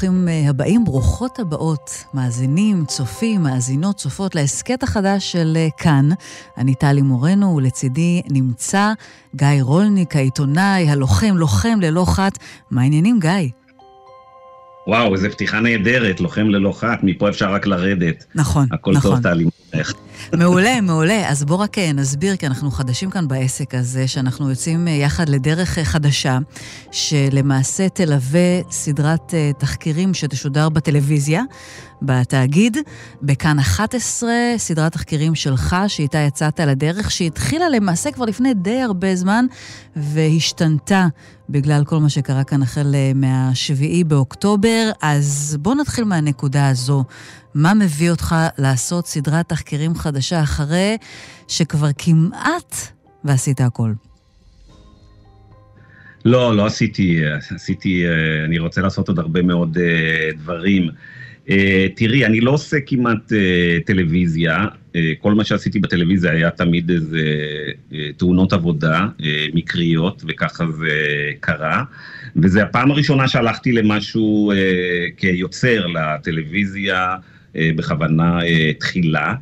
שלום וברוכים אה, הבאים, ברוכות הבאות, מאזינים, צופים, מאזינות, צופות להסכת החדש של אה, כאן. אני טלי מורנו, ולצידי נמצא גיא רולניק, העיתונאי, הלוחם, לוחם ללא חת. מה העניינים, גיא? וואו, איזו פתיחה נהדרת, לוחם ללא חת, מפה אפשר רק לרדת. נכון, הכל נכון. טוב, טלי. מעולה, מעולה. אז בוא רק אה, נסביר, כי אנחנו חדשים כאן בעסק הזה, שאנחנו יוצאים אה, יחד לדרך אה, חדשה, שלמעשה תלווה סדרת תחקירים שתשודר בטלוויזיה, בתאגיד, בכאן 11, סדרת תחקירים שלך, שאיתה יצאת לדרך, שהתחילה למעשה כבר לפני די הרבה זמן, והשתנתה בגלל כל מה שקרה כאן החל מה-7 באוקטובר. אז בוא נתחיל מהנקודה הזו. מה מביא אותך לעשות סדרת תחקירים חדשה אחרי שכבר כמעט ועשית הכל? לא, לא עשיתי, עשיתי, אני רוצה לעשות עוד הרבה מאוד דברים. תראי, אני לא עושה כמעט טלוויזיה, כל מה שעשיתי בטלוויזיה היה תמיד איזה תאונות עבודה מקריות, וככה זה קרה. וזו הפעם הראשונה שהלכתי למשהו כיוצר לטלוויזיה. בכוונה תחילה.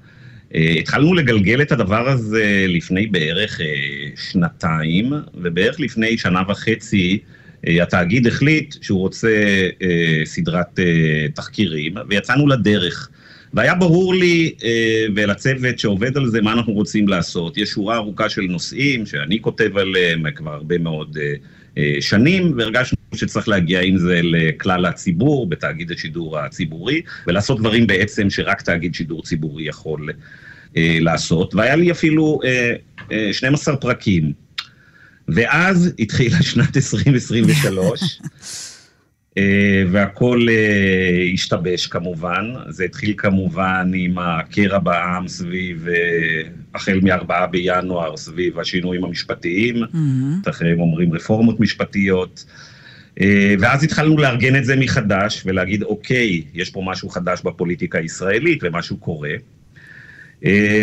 התחלנו לגלגל את הדבר הזה לפני בערך שנתיים, ובערך לפני שנה וחצי התאגיד החליט שהוא רוצה סדרת תחקירים, ויצאנו לדרך. והיה ברור לי ולצוות שעובד על זה מה אנחנו רוצים לעשות. יש שורה ארוכה של נושאים שאני כותב עליהם כבר הרבה מאוד שנים, והרגשנו שצריך להגיע עם זה לכלל הציבור, בתאגיד השידור הציבורי, ולעשות דברים בעצם שרק תאגיד שידור ציבורי יכול אה, לעשות. והיה לי אפילו אה, אה, 12 פרקים. ואז התחילה שנת 2023, והכל השתבש כמובן. זה התחיל כמובן עם הקרע בעם סביב, החל מ-4 בינואר, סביב השינויים המשפטיים. אחרים אומרים רפורמות משפטיות. ואז התחלנו לארגן את זה מחדש ולהגיד, אוקיי, יש פה משהו חדש בפוליטיקה הישראלית ומשהו קורה.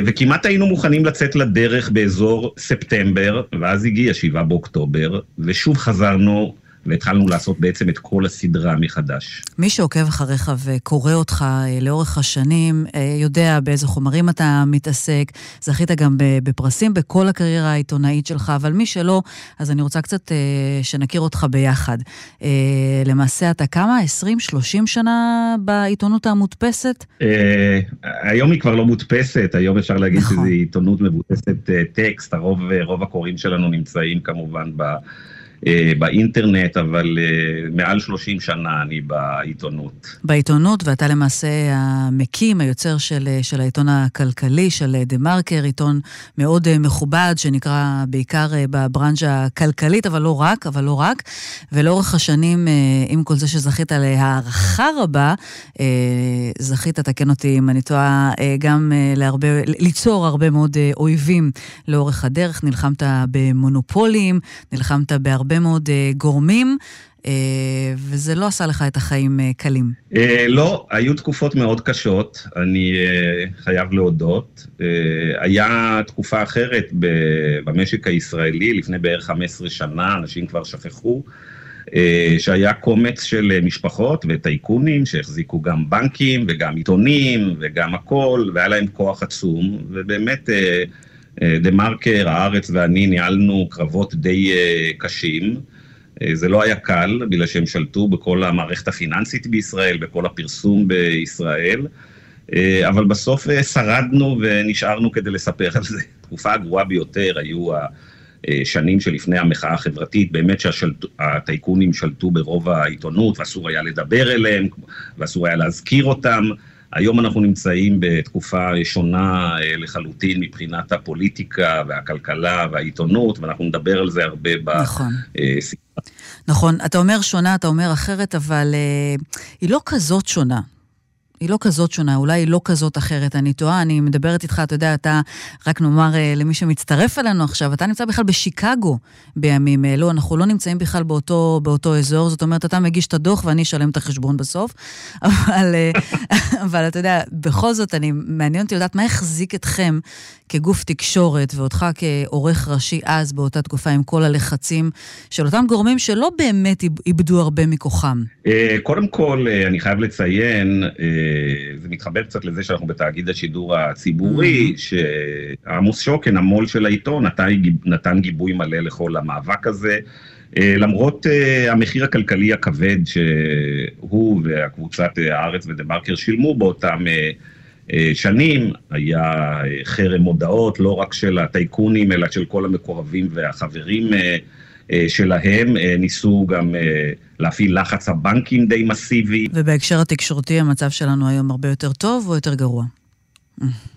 וכמעט היינו מוכנים לצאת לדרך באזור ספטמבר, ואז הגיע 7 באוקטובר, ושוב חזרנו והתחלנו לעשות בעצם את כל הסדרה מחדש. מי שעוקב אחריך וקורא אותך לאורך השנים, יודע באיזה חומרים אתה מתעסק. זכית גם בפרסים בכל הקריירה העיתונאית שלך, אבל מי שלא, אז אני רוצה קצת שנכיר אותך ביחד. למעשה אתה כמה? 20-30 שנה בעיתונות המודפסת? היום היא כבר לא מודפסת, היום אפשר להגיד נכון. שזו עיתונות מבוססת טקסט, הרוב, רוב הקוראים שלנו נמצאים כמובן ב... באינטרנט, אבל מעל 30 שנה אני בעיתונות. בעיתונות, ואתה למעשה המקים, היוצר של, של העיתון הכלכלי, של דה מרקר, עיתון מאוד מכובד, שנקרא בעיקר בברנז'ה הכלכלית, אבל לא רק, אבל לא רק. ולאורך השנים, עם כל זה זכית להערכה רבה, זכית, תקן אותי אם אני טועה, גם להרבה, ליצור הרבה מאוד אויבים לאורך הדרך. נלחמת במונופולים, נלחמת בהרבה... הרבה מאוד uh, גורמים, uh, וזה לא עשה לך את החיים uh, קלים. לא, היו תקופות מאוד קשות, אני חייב להודות. היה תקופה אחרת במשק הישראלי, לפני בערך 15 שנה, אנשים כבר שכחו. שהיה קומץ של משפחות וטייקונים שהחזיקו גם בנקים וגם עיתונים וגם הכל, והיה להם כוח עצום, ובאמת דה מרקר, הארץ ואני ניהלנו קרבות די קשים. זה לא היה קל, בגלל שהם שלטו בכל המערכת הפיננסית בישראל, בכל הפרסום בישראל, אבל בסוף שרדנו ונשארנו כדי לספר על זה. התקופה הגרועה ביותר היו השנים שלפני המחאה החברתית, באמת שהטייקונים שלטו ברוב העיתונות, ואסור היה לדבר אליהם, ואסור היה להזכיר אותם. היום אנחנו נמצאים בתקופה שונה לחלוטין מבחינת הפוליטיקה והכלכלה והעיתונות, ואנחנו נדבר על זה הרבה נכון. בסדרה. נכון. אתה אומר שונה, אתה אומר אחרת, אבל uh, היא לא כזאת שונה. היא לא כזאת שונה, אולי היא לא כזאת אחרת. אני טועה, אני מדברת איתך, אתה יודע, אתה, רק נאמר אה, למי שמצטרף אלינו עכשיו, אתה נמצא בכלל בשיקגו בימים אלו, אנחנו לא נמצאים בכלל באותו, באותו אזור, זאת אומרת, אתה מגיש את הדוח ואני אשלם את החשבון בסוף. אבל, אה, אבל אתה יודע, בכל זאת, אני, מעניין אותי לדעת מה החזיק אתכם כגוף תקשורת, ואותך כעורך ראשי אז, באותה תקופה, עם כל הלחצים של אותם גורמים שלא באמת איבדו הרבה מכוחם. אה, קודם כל, אני חייב לציין, זה מתחבר קצת לזה שאנחנו בתאגיד השידור הציבורי, mm-hmm. שעמוס שוקן, המו"ל של העיתון, נתן גיבוי מלא לכל המאבק הזה. למרות המחיר הכלכלי הכבד שהוא והקבוצת הארץ ודה מרקר שילמו באותם שנים, היה חרם מודעות, לא רק של הטייקונים, אלא של כל המקורבים והחברים אה, שלהם, אה, ניסו גם אה, להפעיל לחץ הבנקים די מסיבי. ובהקשר התקשורתי המצב שלנו היום הרבה יותר טוב או יותר גרוע?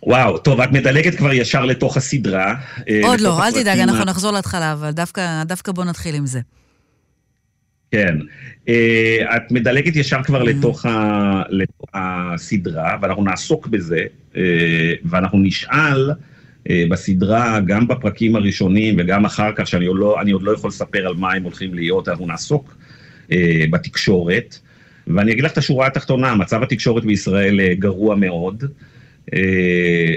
וואו, טוב, את מדלגת כבר ישר לתוך הסדרה. עוד לא, אל תדאג, אנחנו נחזור להתחלה, אבל דווקא, דווקא בוא נתחיל עם זה. כן. את מדלגת ישר כבר לתוך, ה, לתוך הסדרה, ואנחנו נעסוק בזה, ואנחנו נשאל... אה, בסדרה, גם בפרקים הראשונים וגם אחר כך, שאני עוד לא, עוד לא יכול לספר על מה הם הולכים להיות, אנחנו נעסוק אה, בתקשורת. ואני אגיד לך את השורה התחתונה, מצב התקשורת בישראל אה, גרוע מאוד.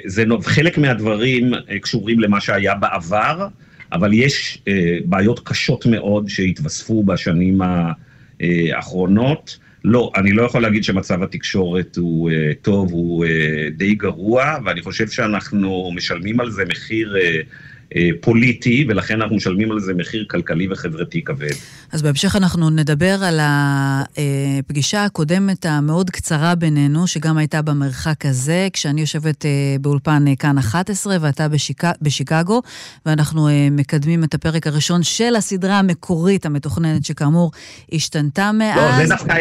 זה חלק מהדברים קשורים למה שהיה בעבר, אבל יש בעיות קשות מאוד שהתווספו בשנים האחרונות. לא, אני לא יכול להגיד שמצב התקשורת הוא uh, טוב, הוא uh, די גרוע, ואני חושב שאנחנו משלמים על זה מחיר uh, פוליטי, ולכן אנחנו משלמים על זה מחיר כלכלי וחברתי כבד. אז בהמשך אנחנו נדבר על הפגישה הקודמת המאוד קצרה בינינו, שגם הייתה במרחק הזה, כשאני יושבת uh, באולפן uh, כאן 11 ואתה בשיק... בשיקגו, ואנחנו מקדמים את הפרק הראשון של הסדרה המקורית המתוכננת, שכאמור השתנתה מאז. לא, זה דווקא...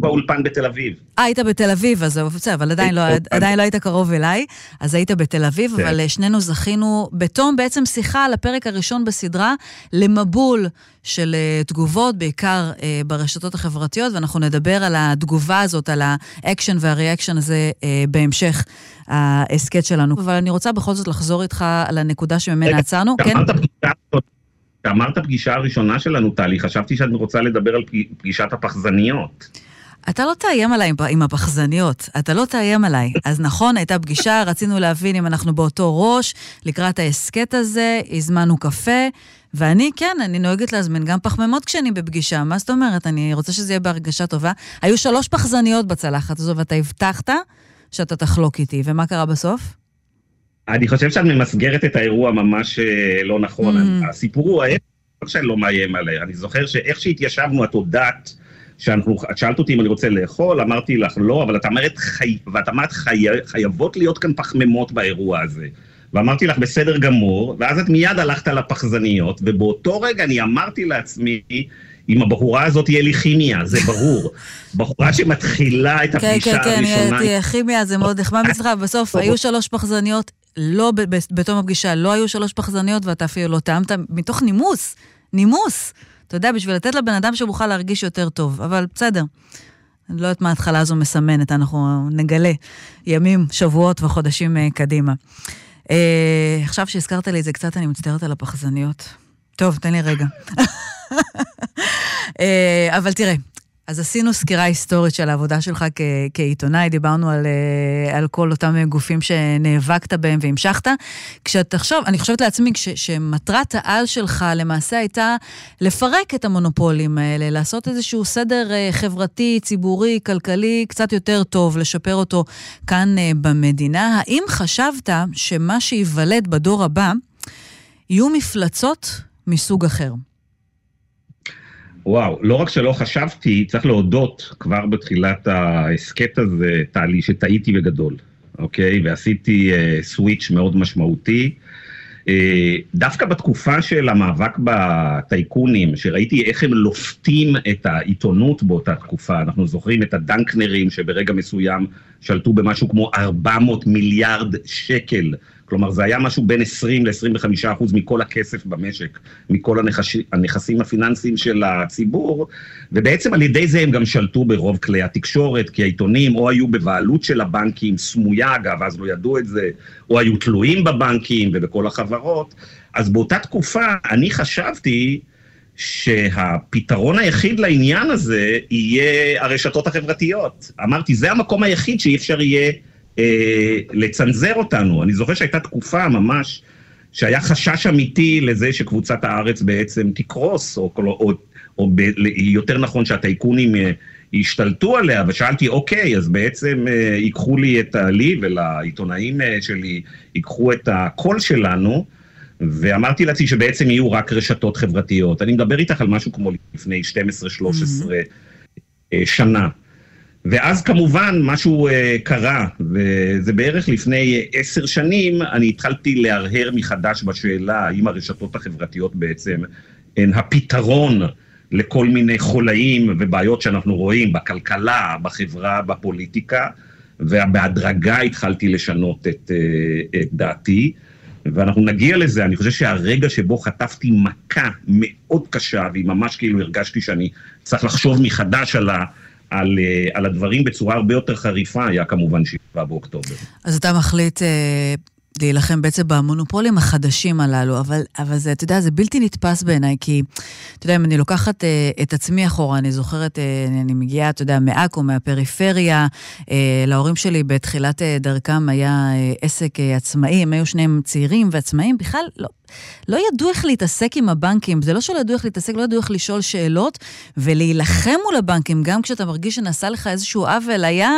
באולפן בתל אביב. אה, היית בתל אביב, אז בסדר, אבל עדיין לא, עדיין לא היית קרוב אליי, אז היית בתל אביב, כן. אבל שנינו זכינו בתום בעצם שיחה על הפרק הראשון בסדרה, למבול של uh, תגובות, בעיקר uh, ברשתות החברתיות, ואנחנו נדבר על התגובה הזאת, על ה action וה reaction הזה uh, בהמשך ההסכת שלנו. אבל אני רוצה בכל זאת לחזור איתך על הנקודה שממנה עצרנו. כן? כשאמרת פגישה הראשונה שלנו, טלי, חשבתי שאת רוצה לדבר על פגישת הפחזניות. אתה לא תאיים עליי עם הפחזניות, אתה לא תאיים עליי. אז נכון, הייתה פגישה, רצינו להבין אם אנחנו באותו ראש, לקראת ההסכת הזה, הזמנו קפה, ואני, כן, אני נוהגת להזמין גם פחמימות כשאני בפגישה, מה זאת אומרת? אני רוצה שזה יהיה בהרגשה טובה. היו שלוש פחזניות בצלחת הזו, ואתה הבטחת שאתה תחלוק איתי, ומה קרה בסוף? אני חושב שאת ממסגרת את האירוע ממש אה, לא נכון. Mm. הסיפור הוא ההפך, לא שאני לא מאיים עליה. אני זוכר שאיך שהתיישבנו, את הודעת שאנחנו, את שאלת אותי אם אני רוצה לאכול, אמרתי לך לא, אבל את אומרת, חי, ואת אמרת, חי, חייבות להיות כאן פחמימות באירוע הזה. ואמרתי לך, בסדר גמור, ואז את מיד הלכת לפחזניות, ובאותו רגע אני אמרתי לעצמי, עם הבחורה הזאת יהיה לי כימיה, זה ברור. בחורה שמתחילה את כן, הפגישה הראשונה... כן, כן, כן, כימיה זה מאוד נחמד מצדך, בסוף היו שלוש פחזניות, לא בתום הפגישה, לא היו שלוש פחזניות, ואתה אפילו לא טעמת, מתוך נימוס, נימוס. אתה יודע, בשביל לתת לבן אדם שמוכל להרגיש יותר טוב, אבל בסדר. אני לא יודעת מה ההתחלה הזו מסמנת, אנחנו נגלה ימים, שבועות וחודשים uh, קדימה. Uh, עכשיו שהזכרת לי את זה קצת, אני מצטערת על הפחזניות. טוב, תן לי רגע. uh, אבל תראה, אז עשינו סקירה היסטורית של העבודה שלך כ- כעיתונאי, דיברנו על, אה, על כל אותם גופים שנאבקת בהם והמשכת. כשתחשוב, אני חושבת לעצמי כש, שמטרת העל שלך למעשה הייתה לפרק את המונופולים האלה, לעשות איזשהו סדר אה, חברתי, ציבורי, כלכלי, קצת יותר טוב, לשפר אותו כאן אה, במדינה. האם חשבת שמה שייוולד בדור הבא יהיו מפלצות מסוג אחר? וואו, לא רק שלא חשבתי, צריך להודות כבר בתחילת ההסכת הזה, טלי, שטעיתי בגדול, אוקיי? ועשיתי uh, סוויץ' מאוד משמעותי. Uh, דווקא בתקופה של המאבק בטייקונים, שראיתי איך הם לופתים את העיתונות באותה תקופה, אנחנו זוכרים את הדנקנרים שברגע מסוים שלטו במשהו כמו 400 מיליארד שקל כלומר, זה היה משהו בין 20 ל-25 אחוז מכל הכסף במשק, מכל הנכס, הנכסים הפיננסיים של הציבור, ובעצם על ידי זה הם גם שלטו ברוב כלי התקשורת, כי העיתונים או היו בבעלות של הבנקים, סמויה אגב, אז לא ידעו את זה, או היו תלויים בבנקים ובכל החברות. אז באותה תקופה אני חשבתי שהפתרון היחיד לעניין הזה יהיה הרשתות החברתיות. אמרתי, זה המקום היחיד שאי אפשר יהיה לצנזר אותנו. אני זוכר שהייתה תקופה ממש, שהיה חשש אמיתי לזה שקבוצת הארץ בעצם תקרוס, או, או, או, או ב, יותר נכון שהטייקונים אה, ישתלטו עליה, ושאלתי, אוקיי, אז בעצם אה, ייקחו לי את ה... לי ולעיתונאים אה, שלי, ייקחו את הקול שלנו, ואמרתי לעצמי שבעצם יהיו רק רשתות חברתיות. אני מדבר איתך על משהו כמו לפני 12-13 mm-hmm. שנה. ואז כמובן משהו uh, קרה, וזה בערך לפני עשר שנים, אני התחלתי להרהר מחדש בשאלה האם הרשתות החברתיות בעצם הן הפתרון לכל מיני חולאים ובעיות שאנחנו רואים בכלכלה, בחברה, בפוליטיקה, ובהדרגה התחלתי לשנות את, uh, את דעתי. ואנחנו נגיע לזה, אני חושב שהרגע שבו חטפתי מכה מאוד קשה, והיא ממש כאילו הרגשתי שאני צריך לחשוב מחדש על, ה, על, אה, על הדברים בצורה הרבה יותר חריפה, היה כמובן 7 באוקטובר. אז אתה מחליט אה, להילחם בעצם במונופולים החדשים הללו, אבל, אבל זה, אתה יודע, זה בלתי נתפס בעיניי, כי, אתה יודע, אם אני לוקחת אה, את עצמי אחורה, אני זוכרת, אה, אני מגיעה, אתה יודע, מעכו, מהפריפריה, אה, להורים שלי בתחילת אה, דרכם היה אה, עסק אה, עצמאי, הם היו שניהם צעירים ועצמאים, בכלל לא, לא ידעו איך להתעסק עם הבנקים, זה לא שלא ידעו איך להתעסק, לא ידעו איך לשאול שאלות ולהילחם מול הבנקים, גם כשאתה מרגיש שנעשה לך איזשהו עוול, היה...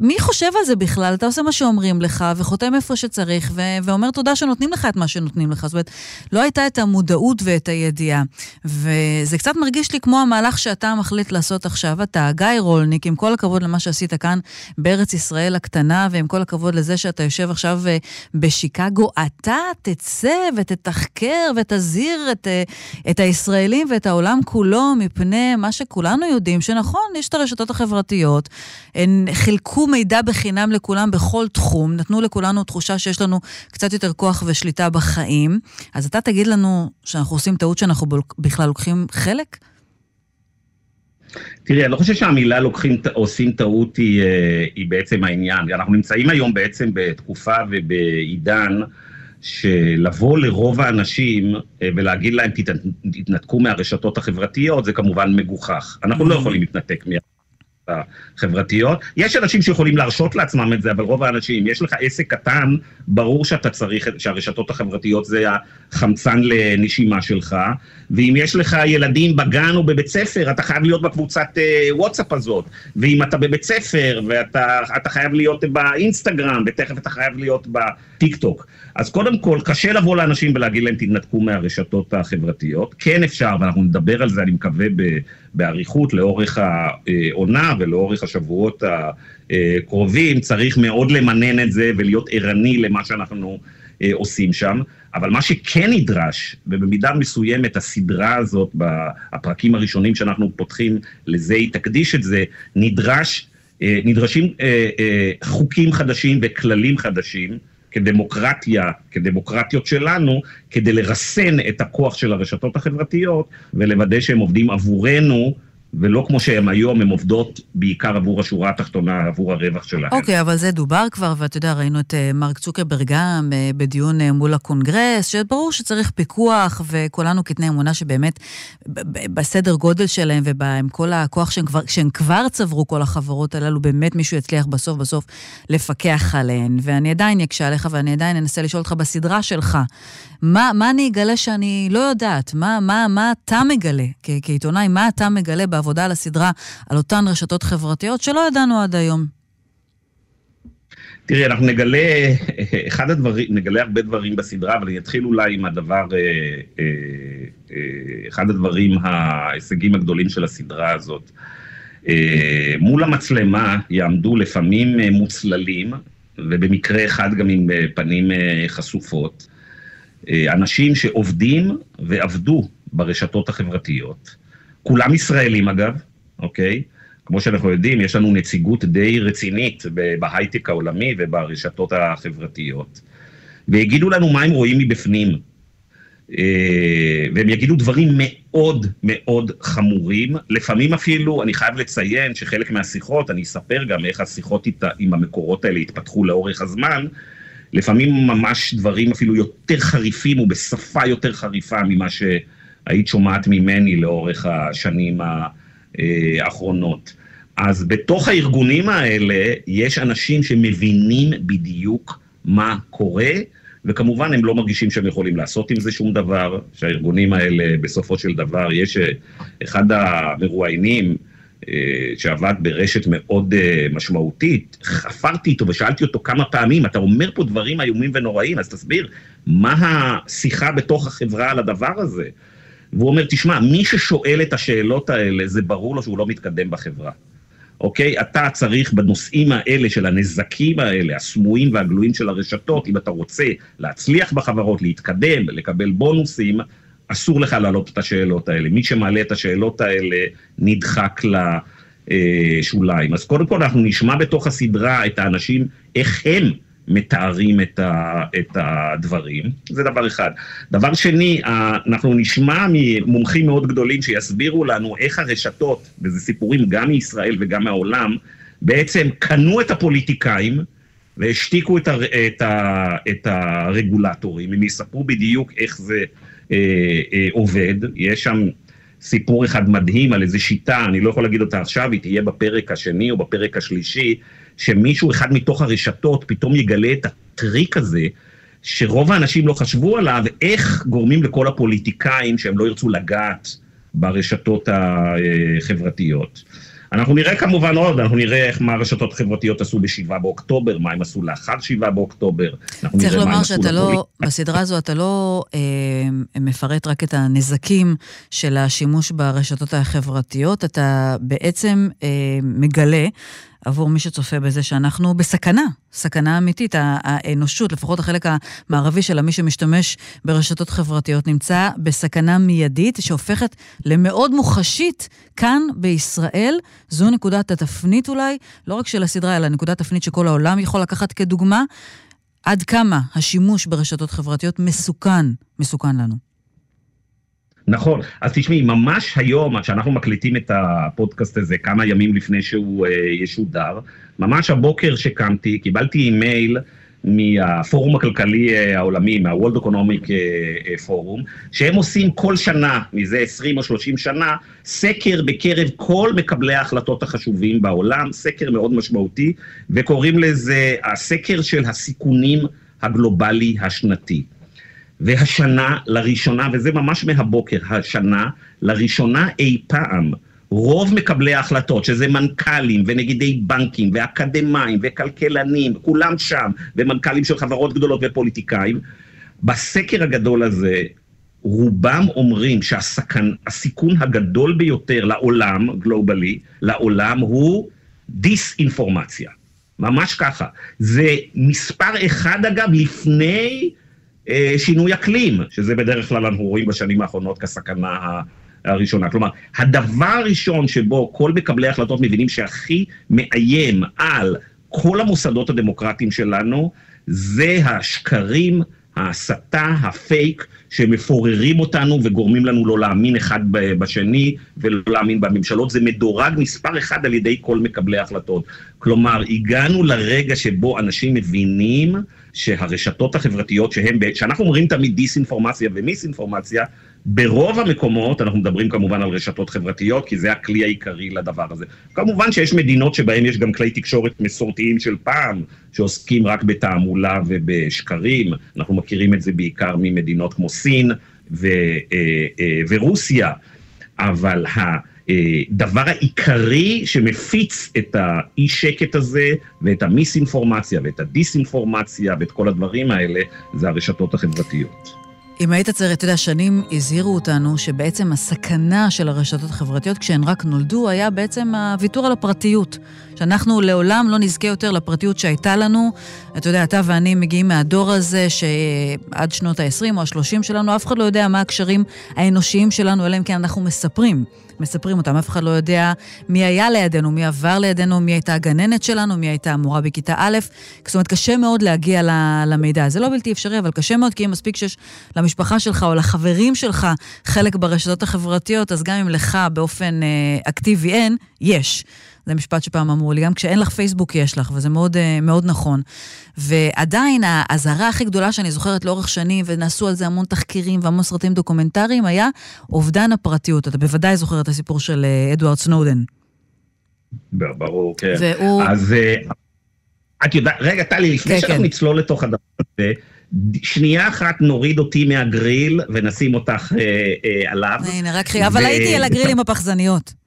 מי חושב על זה בכלל? אתה עושה מה שאומרים לך, וחותם איפה שצריך, ו- ואומר תודה שנותנים לך את מה שנותנים לך. זאת אומרת, לא הייתה את המודעות ואת הידיעה. וזה קצת מרגיש לי כמו המהלך שאתה מחליט לעשות עכשיו. אתה, גיא רולניק, עם כל הכבוד למה שעשית כאן בארץ ישראל הקטנה, ועם כל הכבוד לזה שאתה יושב עכשיו אה, בשיקגו, אתה תצא ותתחקר ותזהיר את, אה, את הישראלים ואת העולם כולו מפני מה שכולנו יודעים, שנכון, יש את הרשתות החברתיות, הן חילקו... חילקו מידע בחינם לכולם בכל תחום, נתנו לכולנו תחושה שיש לנו קצת יותר כוח ושליטה בחיים. אז אתה תגיד לנו שאנחנו עושים טעות שאנחנו בכלל לוקחים חלק? תראי, אני לא חושב שהמילה לוקחים, עושים טעות היא, אה, היא בעצם העניין. אנחנו נמצאים היום בעצם בתקופה ובעידן שלבוא לרוב האנשים אה, ולהגיד להם תתנתקו מהרשתות החברתיות, זה כמובן מגוחך. אנחנו לא mm-hmm. יכולים להתנתק מה... החברתיות. יש אנשים שיכולים להרשות לעצמם את זה, אבל רוב האנשים, יש לך עסק קטן, ברור שאתה צריך, שהרשתות החברתיות זה החמצן לנשימה שלך, ואם יש לך ילדים בגן או בבית ספר, אתה חייב להיות בקבוצת uh, וואטסאפ הזאת, ואם אתה בבית ספר, ואתה חייב להיות באינסטגרם, ותכף אתה חייב להיות בטיק טוק. אז קודם כל, קשה לבוא לאנשים ולהגיד להם, תתנתקו מהרשתות החברתיות. כן אפשר, ואנחנו נדבר על זה, אני מקווה, באריכות לאורך העונה ולאורך השבועות הקרובים. צריך מאוד למנן את זה ולהיות ערני למה שאנחנו אה, עושים שם. אבל מה שכן נדרש, ובמידה מסוימת הסדרה הזאת, הפרקים הראשונים שאנחנו פותחים, לזה היא תקדיש את זה, נדרש, אה, נדרשים אה, חוקים חדשים וכללים חדשים. כדמוקרטיה, כדמוקרטיות שלנו, כדי לרסן את הכוח של הרשתות החברתיות ולוודא שהם עובדים עבורנו ולא כמו שהן היום, הן עובדות בעיקר עבור השורה התחתונה, עבור הרווח שלהן. אוקיי, okay, אבל זה דובר כבר, ואתה יודע, ראינו את uh, מרק צוקרברג גם uh, בדיון uh, מול הקונגרס, שברור שצריך פיקוח, וכולנו קטני אמונה שבאמת בסדר גודל שלהם ועם כל הכוח שהם כבר, שהם כבר צברו, כל החברות הללו, באמת מישהו יצליח בסוף בסוף לפקח עליהן. ואני עדיין אקשה עליך, ואני עדיין אנסה לשאול אותך בסדרה שלך, מה, מה אני אגלה שאני לא יודעת? מה, מה, מה אתה מגלה כעיתונאי? מה אתה מגלה בעבודה על הסדרה, על אותן רשתות חברתיות שלא ידענו עד היום? תראי, אנחנו נגלה, אחד הדברים, נגלה הרבה דברים בסדרה, אבל אני אתחיל אולי עם הדבר, אה, אה, אה, אחד הדברים, ההישגים הגדולים של הסדרה הזאת. מול המצלמה יעמדו לפעמים מוצללים, ובמקרה אחד גם עם פנים חשופות, אנשים שעובדים ועבדו ברשתות החברתיות, כולם ישראלים אגב, אוקיי? כמו שאנחנו יודעים, יש לנו נציגות די רצינית בהייטק העולמי וברשתות החברתיות. ויגידו לנו מה הם רואים מבפנים. אה, והם יגידו דברים מאוד מאוד חמורים. לפעמים אפילו, אני חייב לציין שחלק מהשיחות, אני אספר גם איך השיחות איתה, עם המקורות האלה התפתחו לאורך הזמן, לפעמים ממש דברים אפילו יותר חריפים ובשפה יותר חריפה ממה שהיית שומעת ממני לאורך השנים האחרונות. אז בתוך הארגונים האלה יש אנשים שמבינים בדיוק מה קורה, וכמובן הם לא מרגישים שהם יכולים לעשות עם זה שום דבר, שהארגונים האלה בסופו של דבר, יש אה, אחד המרואיינים אה, שעבד ברשת מאוד אה, משמעותית, חפרתי איתו ושאלתי אותו כמה פעמים, אתה אומר פה דברים איומים ונוראים, אז תסביר, מה השיחה בתוך החברה על הדבר הזה? והוא אומר, תשמע, מי ששואל את השאלות האלה, זה ברור לו שהוא לא מתקדם בחברה. אוקיי? אתה צריך בנושאים האלה של הנזקים האלה, הסמויים והגלויים של הרשתות, אם אתה רוצה להצליח בחברות, להתקדם, לקבל בונוסים, אסור לך להעלות את השאלות האלה. מי שמעלה את השאלות האלה נדחק לשוליים. אז קודם כל אנחנו נשמע בתוך הסדרה את האנשים, איך הם מתארים את, ה, את הדברים, זה דבר אחד. דבר שני, אנחנו נשמע ממומחים מאוד גדולים שיסבירו לנו איך הרשתות, וזה סיפורים גם מישראל וגם מהעולם, בעצם קנו את הפוליטיקאים והשתיקו את, הר, את, ה, את הרגולטורים, הם יספרו בדיוק איך זה אה, אה, עובד. יש שם סיפור אחד מדהים על איזו שיטה, אני לא יכול להגיד אותה עכשיו, היא תהיה בפרק השני או בפרק השלישי, שמישהו אחד מתוך הרשתות פתאום יגלה את הטריק הזה, שרוב האנשים לא חשבו עליו, איך גורמים לכל הפוליטיקאים שהם לא ירצו לגעת ברשתות החברתיות. אנחנו נראה כמובן עוד, אנחנו נראה איך מה הרשתות החברתיות עשו ב-7 באוקטובר, מה הם עשו לאחר 7 באוקטובר. צריך לומר שאתה לא, בסדרה הזו אתה לא אה, מפרט רק את הנזקים של השימוש ברשתות החברתיות, אתה בעצם אה, מגלה עבור מי שצופה בזה שאנחנו בסכנה, סכנה אמיתית. האנושות, לפחות החלק המערבי שלה, מי שמשתמש ברשתות חברתיות, נמצא בסכנה מיידית שהופכת למאוד מוחשית כאן בישראל. זו נקודת התפנית אולי, לא רק של הסדרה, אלא נקודת תפנית שכל העולם יכול לקחת כדוגמה. עד כמה השימוש ברשתות חברתיות מסוכן, מסוכן לנו. נכון, אז תשמעי, ממש היום, כשאנחנו מקליטים את הפודקאסט הזה, כמה ימים לפני שהוא uh, ישודר, ממש הבוקר שקמתי, קיבלתי אימייל מהפורום הכלכלי uh, העולמי, מה-World Economic uh, Forum, שהם עושים כל שנה, מזה 20 או 30 שנה, סקר בקרב כל מקבלי ההחלטות החשובים בעולם, סקר מאוד משמעותי, וקוראים לזה הסקר של הסיכונים הגלובלי השנתי. והשנה, לראשונה, וזה ממש מהבוקר, השנה, לראשונה אי פעם, רוב מקבלי ההחלטות, שזה מנכ"לים ונגידי בנקים ואקדמאים וכלכלנים, כולם שם, ומנכ"לים של חברות גדולות ופוליטיקאים, בסקר הגדול הזה, רובם אומרים שהסיכון הגדול ביותר לעולם, גלובלי, לעולם הוא דיסאינפורמציה. ממש ככה. זה מספר אחד, אגב, לפני שינוי אקלים, שזה בדרך כלל אנחנו רואים בשנים האחרונות כסכנה הראשונה. כלומר, הדבר הראשון שבו כל מקבלי ההחלטות מבינים שהכי מאיים על כל המוסדות הדמוקרטיים שלנו, זה השקרים, ההסתה, הפייק, שמפוררים אותנו וגורמים לנו לא להאמין אחד בשני ולא להאמין בממשלות. זה מדורג מספר אחד על ידי כל מקבלי ההחלטות. כלומר, הגענו לרגע שבו אנשים מבינים שהרשתות החברתיות שהן, שאנחנו אומרים תמיד דיסאינפורמציה ומיסאינפורמציה, ברוב המקומות, אנחנו מדברים כמובן על רשתות חברתיות, כי זה הכלי העיקרי לדבר הזה. כמובן שיש מדינות שבהן יש גם כלי תקשורת מסורתיים של פעם, שעוסקים רק בתעמולה ובשקרים, אנחנו מכירים את זה בעיקר ממדינות כמו סין ו, אה, אה, ורוסיה, אבל הדבר העיקרי שמפיץ את האי שקט הזה ואת המיסאינפורמציה ואת הדיסאינפורמציה ואת כל הדברים האלה, זה הרשתות החברתיות. אם היית צריך, אתה יודע, שנים הזהירו אותנו שבעצם הסכנה של הרשתות החברתיות כשהן רק נולדו היה בעצם הוויתור על הפרטיות. שאנחנו לעולם לא נזכה יותר לפרטיות שהייתה לנו. אתה יודע, אתה ואני מגיעים מהדור הזה שעד שנות ה-20 או ה-30 שלנו, אף אחד לא יודע מה הקשרים האנושיים שלנו, אלא אם כן אנחנו מספרים. מספרים אותם, אף אחד לא יודע מי היה לידינו, מי עבר לידינו, מי הייתה הגננת שלנו, מי הייתה המורה בכיתה א'. זאת אומרת, קשה מאוד להגיע למידע. זה לא בלתי אפשרי, אבל קשה מאוד, כי אם מספיק שיש למשפחה שלך או לחברים שלך חלק ברשתות החברתיות, אז גם אם לך באופן אה, אקטיבי אין, יש. זה משפט שפעם אמרו לי, גם כשאין לך פייסבוק יש לך, וזה מאוד, אה, מאוד נכון. ועדיין, האזהרה הכי גדולה שאני זוכרת לאורך שנים, ונעשו על זה המון תחקירים והמון סרטים דוקומנטריים, היה אובדן הפרטיות. אתה בוודאי זוכר את הסיפור של אה, אדוארד סנודן. ברור, כן. והוא... אז אה, את יודעת, רגע, טלי, לפני כן, שאנחנו כן. נצלול לתוך הדבר הזה, שנייה אחת נוריד אותי מהגריל ונשים אותך אה, אה, עליו. הנה, רק חי... אבל הייתי על הגריל עם הפחזניות.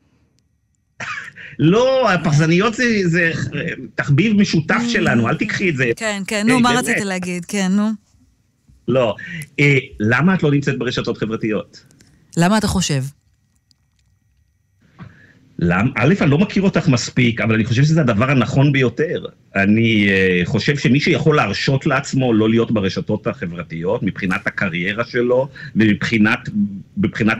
לא, הפחזניות זה, זה תחביב משותף mm. שלנו, אל תיקחי את זה. כן, כן, נו, מה רצית להגיד? כן, נו. לא. אה, למה את לא נמצאת ברשתות חברתיות? למה אתה חושב? למ... א', אני לא מכיר אותך מספיק, אבל אני חושב שזה הדבר הנכון ביותר. אני uh, חושב שמי שיכול להרשות לעצמו לא להיות ברשתות החברתיות, מבחינת הקריירה שלו, ומבחינת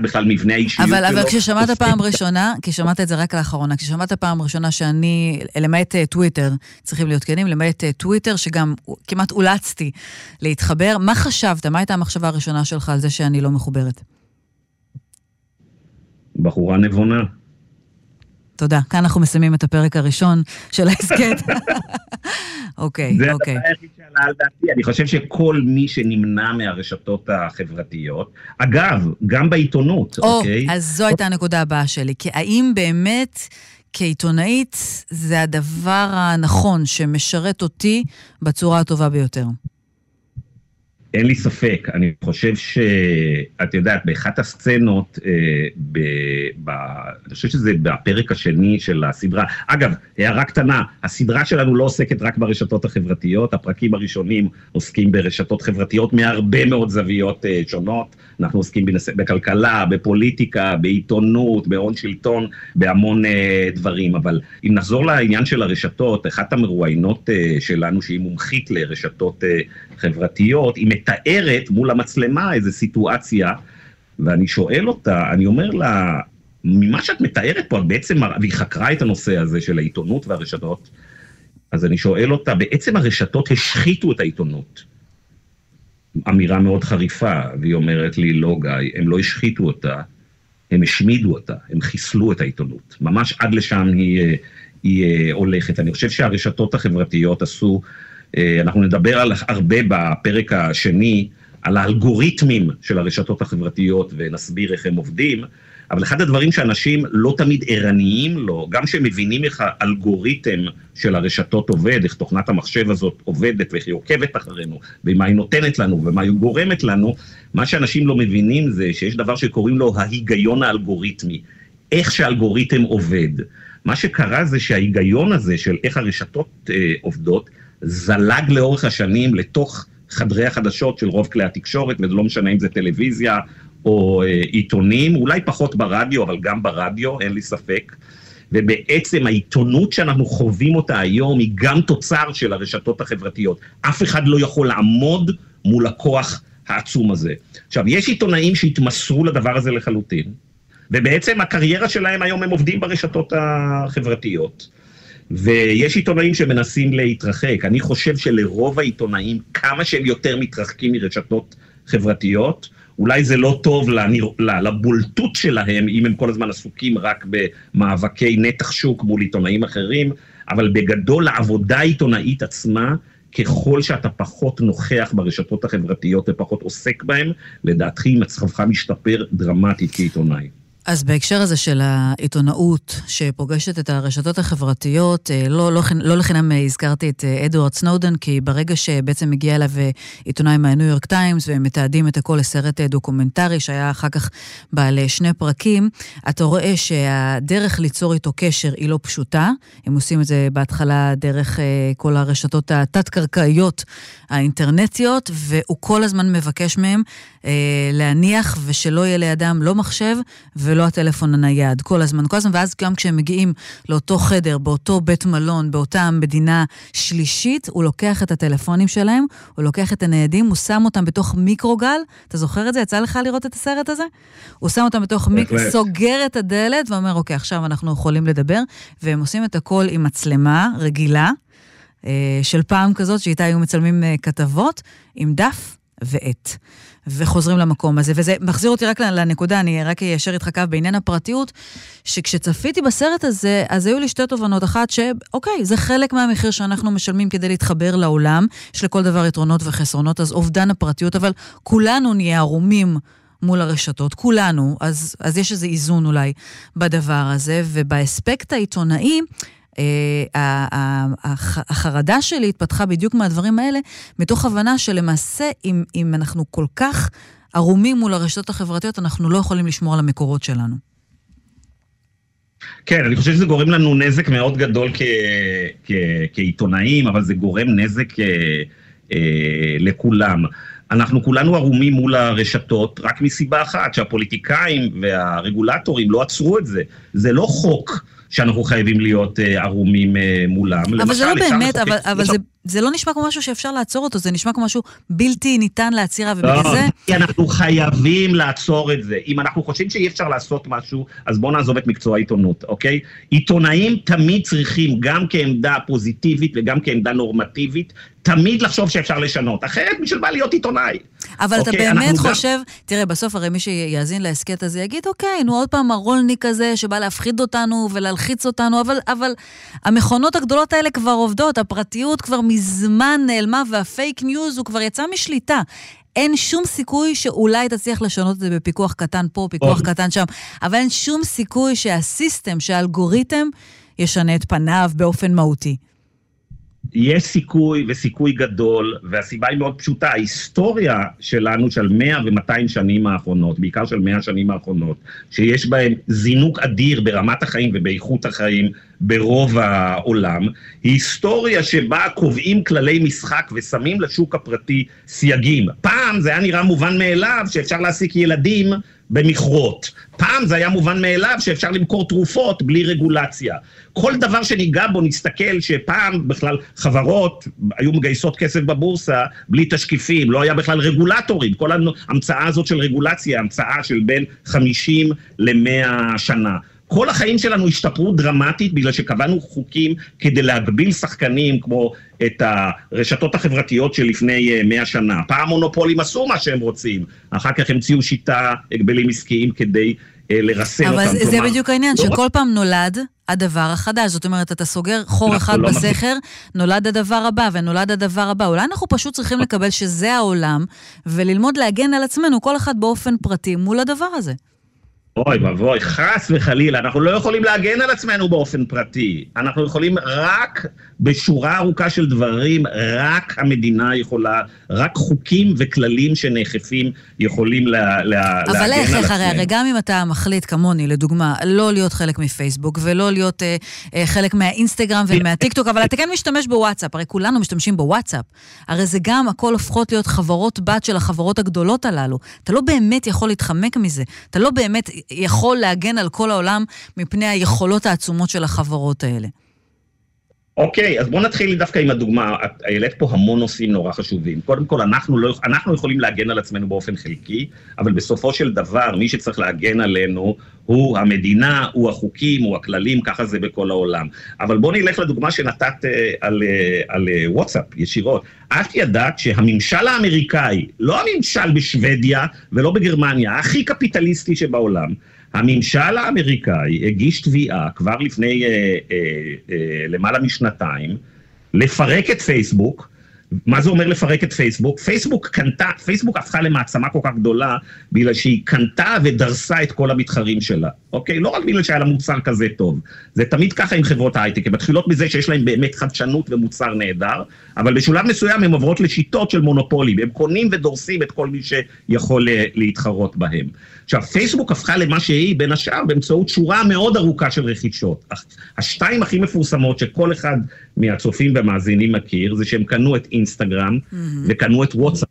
בכלל מבנה האישיות אבל, שלו... אבל כששמעת פעם ראשונה, כי שמעת את זה רק לאחרונה, כששמעת פעם ראשונה שאני, למעט uh, טוויטר, צריכים להיות כנים, למעט uh, טוויטר, שגם כמעט אולצתי להתחבר, מה חשבת? מה הייתה המחשבה הראשונה שלך על זה שאני לא מחוברת? בחורה נבונה. תודה. כאן אנחנו מסיימים את הפרק הראשון של ההסכת. אוקיי, אוקיי. זה הדבר היחיד שעלה על דעתי. אני חושב שכל מי שנמנע מהרשתות החברתיות, אגב, גם בעיתונות, אוקיי? אז זו הייתה הנקודה הבאה שלי. כי האם באמת... כעיתונאית זה הדבר הנכון שמשרת אותי בצורה הטובה ביותר. אין לי ספק, אני חושב שאת יודעת, באחת הסצנות, אה, ב, ב, אני חושב שזה בפרק השני של הסדרה, אגב, הערה קטנה, הסדרה שלנו לא עוסקת רק ברשתות החברתיות, הפרקים הראשונים עוסקים ברשתות חברתיות מהרבה מאוד זוויות אה, שונות, אנחנו עוסקים בנס... בכלכלה, בפוליטיקה, בעיתונות, בהון שלטון, בהמון אה, דברים, אבל אם נחזור לעניין של הרשתות, אחת המרואיינות אה, שלנו, שהיא מומחית לרשתות אה, חברתיות, היא מתארת מול המצלמה איזו סיטואציה, ואני שואל אותה, אני אומר לה, ממה שאת מתארת פה, את בעצם, והיא חקרה את הנושא הזה של העיתונות והרשתות, אז אני שואל אותה, בעצם הרשתות השחיתו את העיתונות. אמירה מאוד חריפה, והיא אומרת לי, לא, גיא, הם לא השחיתו אותה, הם השמידו אותה, הם חיסלו את העיתונות. ממש עד לשם היא, היא הולכת. אני חושב שהרשתות החברתיות עשו אה, אנחנו נדבר על הרבה בפרק השני, על האלגוריתמים של הרשתות החברתיות ונסביר איך הם עובדים, אבל אחד הדברים שאנשים לא תמיד ערניים לו, גם כשהם מבינים איך האלגוריתם של הרשתות עובד, איך תוכנת המחשב הזאת עובדת ואיך היא עוקבת אחרינו, ומה היא נותנת לנו ומה היא גורמת לנו, מה שאנשים לא מבינים זה שיש דבר שקוראים לו ההיגיון האלגוריתמי, איך שהאלגוריתם עובד. מה שקרה זה שההיגיון הזה של איך הרשתות אה, עובדות, זלג לאורך השנים לתוך חדרי החדשות של רוב כלי התקשורת, וזה לא משנה אם זה טלוויזיה או אה, עיתונים, אולי פחות ברדיו, אבל גם ברדיו, אין לי ספק. ובעצם העיתונות שאנחנו חווים אותה היום היא גם תוצר של הרשתות החברתיות. אף אחד לא יכול לעמוד מול הכוח העצום הזה. עכשיו, יש עיתונאים שהתמסרו לדבר הזה לחלוטין, ובעצם הקריירה שלהם היום הם עובדים ברשתות החברתיות. ויש עיתונאים שמנסים להתרחק. אני חושב שלרוב העיתונאים, כמה שהם יותר מתרחקים מרשתות חברתיות, אולי זה לא טוב. לבולטות שלהם, אם הם כל הזמן עסוקים רק במאבקי נתח שוק מול עיתונאים אחרים, אבל בגדול לעבודה העיתונאית עצמה, ככל שאתה פחות נוכח ברשתות החברתיות ופחות עוסק בהן, לדעתי מצבך משתפר דרמטית כעיתונאי. אז בהקשר הזה של העיתונאות שפוגשת את הרשתות החברתיות, אה, לא, לא, לא לחינם הזכרתי את אה, אדוארד סנודן, כי ברגע שבעצם הגיע אליו אה, עיתונאי מהניו יורק טיימס, והם מתעדים את הכל לסרט דוקומנטרי שהיה אחר כך בעל שני פרקים, אתה רואה שהדרך ליצור איתו קשר היא לא פשוטה. הם עושים את זה בהתחלה דרך כל הרשתות התת-קרקעיות האינטרנטיות, והוא כל הזמן מבקש מהם להניח ושלא יהיה לידם לא מחשב ולא... ולא הטלפון הנייד, כל הזמן, כל הזמן, ואז גם כשהם מגיעים לאותו חדר, באותו בית מלון, באותה מדינה שלישית, הוא לוקח את הטלפונים שלהם, הוא לוקח את הניידים, הוא שם אותם בתוך מיקרוגל, אתה זוכר את זה? יצא לך לראות את הסרט הזה? הוא שם אותם בתוך מיקרוגל, סוגר את הדלת ואומר, אוקיי, עכשיו אנחנו יכולים לדבר, והם עושים את הכל עם מצלמה רגילה. אה, של פעם כזאת, שאיתה היו מצלמים אה, כתבות, עם דף ועט. וחוזרים למקום הזה. וזה מחזיר אותי רק לנקודה, אני רק איישר איתך קו בעניין הפרטיות, שכשצפיתי בסרט הזה, אז היו לי שתי תובנות. אחת, שאוקיי, זה חלק מהמחיר שאנחנו משלמים כדי להתחבר לעולם, יש לכל דבר יתרונות וחסרונות, אז אובדן הפרטיות, אבל כולנו נהיה ערומים. מול הרשתות, כולנו, אז, אז יש איזה איזון אולי בדבר הזה, ובאספקט העיתונאי, החרדה שלי התפתחה בדיוק מהדברים האלה, מתוך הבנה שלמעשה, אם, אם אנחנו כל כך ערומים מול הרשתות החברתיות, אנחנו לא יכולים לשמור על המקורות שלנו. כן, אני חושב שזה גורם לנו נזק מאוד גדול כ, כ, כעיתונאים, אבל זה גורם נזק אה, אה, לכולם. אנחנו כולנו ערומים מול הרשתות רק מסיבה אחת, שהפוליטיקאים והרגולטורים לא עצרו את זה. זה לא חוק. שאנחנו חייבים להיות אה, ערומים אה, מולם. אבל זה לא באמת, אבל, אבל זה, זה לא נשמע כמו משהו שאפשר לעצור אותו, זה נשמע כמו משהו בלתי ניתן לעצירה, ובגלל לא, זה... כי אנחנו חייבים לעצור את זה. אם אנחנו חושבים שאי אפשר לעשות משהו, אז בואו נעזוב את מקצוע העיתונות, אוקיי? עיתונאים תמיד צריכים, גם כעמדה פוזיטיבית וגם כעמדה נורמטיבית, תמיד לחשוב שאפשר לשנות. אחרת, בשביל מה להיות עיתונאי? אבל אוקיי, אתה באמת חושב, גם... תראה, בסוף הרי מי שיאזין להסכת הזה יגיד, אוקיי, נו עוד פעם הרולניק הזה שבא להפחיד אותנו ולהלחיץ אותנו, אבל, אבל המכונות הגדולות האלה כבר עובדות, הפרטיות כבר מזמן נעלמה והפייק ניוז הוא כבר יצא משליטה. אין שום סיכוי שאולי תצליח לשנות את זה בפיקוח קטן פה, פיקוח קטן שם, אבל אין שום סיכוי שה system, שהאלגוריתם, ישנה את פניו באופן מהותי. יש סיכוי וסיכוי גדול, והסיבה היא מאוד פשוטה, ההיסטוריה שלנו של 100 ו-200 שנים האחרונות, בעיקר של 100 שנים האחרונות, שיש בהן זינוק אדיר ברמת החיים ובאיכות החיים ברוב העולם, היא היסטוריה שבה קובעים כללי משחק ושמים לשוק הפרטי סייגים. פעם זה היה נראה מובן מאליו שאפשר להעסיק ילדים במכרות. פעם זה היה מובן מאליו שאפשר למכור תרופות בלי רגולציה. כל דבר שניגע בו נסתכל שפעם בכלל חברות היו מגייסות כסף בבורסה בלי תשקיפים, לא היה בכלל רגולטורים. כל ההמצאה הזאת של רגולציה, המצאה של בין 50 ל-100 שנה. כל החיים שלנו השתפרו דרמטית בגלל שקבענו חוקים כדי להגביל שחקנים כמו את הרשתות החברתיות של לפני 100 אה, שנה. פעם מונופולים עשו מה שהם רוצים, אחר כך המציאו שיטה, הגבלים עסקיים כדי אה, לרסן אותם. אבל זה כלומר, בדיוק העניין, לא שכל פעם נולד הדבר החדש. זאת אומרת, אתה סוגר חור אחד לא בסכר, נולד הדבר הבא ונולד הדבר הבא. אולי אנחנו פשוט צריכים לקבל שזה העולם, וללמוד להגן על עצמנו, כל אחד באופן פרטי, מול הדבר הזה. אוי ואבוי, חס וחלילה, אנחנו לא יכולים להגן על עצמנו באופן פרטי. אנחנו יכולים רק בשורה ארוכה של דברים, רק המדינה יכולה, רק חוקים וכללים שנאכפים יכולים לה, לה, להגן על עצמנו. אבל איך, הרי, הרי גם אם אתה מחליט, כמוני, לדוגמה, לא להיות חלק מפייסבוק ולא להיות אה, אה, חלק מהאינסטגרם ומהטיקטוק, אבל אתה כן משתמש בוואטסאפ, הרי כולנו משתמשים בוואטסאפ. הרי זה גם, הכל הופכות להיות חברות בת של החברות הגדולות הללו. אתה לא באמת יכול להתחמק מזה. אתה לא באמת יכול להגן על כל העולם מפני היכולות העצומות של החברות האלה. אוקיי, אז בואו נתחיל דווקא עם הדוגמה. את העלית פה המון נושאים נורא חשובים. קודם כל, אנחנו, לא, אנחנו יכולים להגן על עצמנו באופן חלקי, אבל בסופו של דבר, מי שצריך להגן עלינו הוא המדינה, הוא החוקים, הוא הכללים, ככה זה בכל העולם. אבל בואו נלך לדוגמה שנתת uh, על, uh, על uh, וואטסאפ ישירות. את ידעת שהממשל האמריקאי, לא הממשל בשוודיה ולא בגרמניה, הכי קפיטליסטי שבעולם, הממשל האמריקאי הגיש תביעה כבר לפני אה, אה, אה, למעלה משנתיים לפרק את פייסבוק, מה זה אומר לפרק את פייסבוק? פייסבוק קנתה, פייסבוק הפכה למעצמה כל כך גדולה בגלל שהיא קנתה ודרסה את כל המתחרים שלה, אוקיי? לא רק בגלל שהיה לה מוצר כזה טוב. זה תמיד ככה עם חברות ההייטק, הן מתחילות מזה שיש להן באמת חדשנות ומוצר נהדר, אבל בשלב מסוים הן עוברות לשיטות של מונופולים, הם קונים ודורסים את כל מי שיכול להתחרות בהם. עכשיו, פייסבוק הפכה למה שהיא, בין השאר, באמצעות שורה מאוד ארוכה של רכישות. השתיים הכי מפורסמות שכל אחד מהצופים והמאזינים מכיר, זה שהם קנו את אינסטגרם mm-hmm. וקנו את וואטסאפ.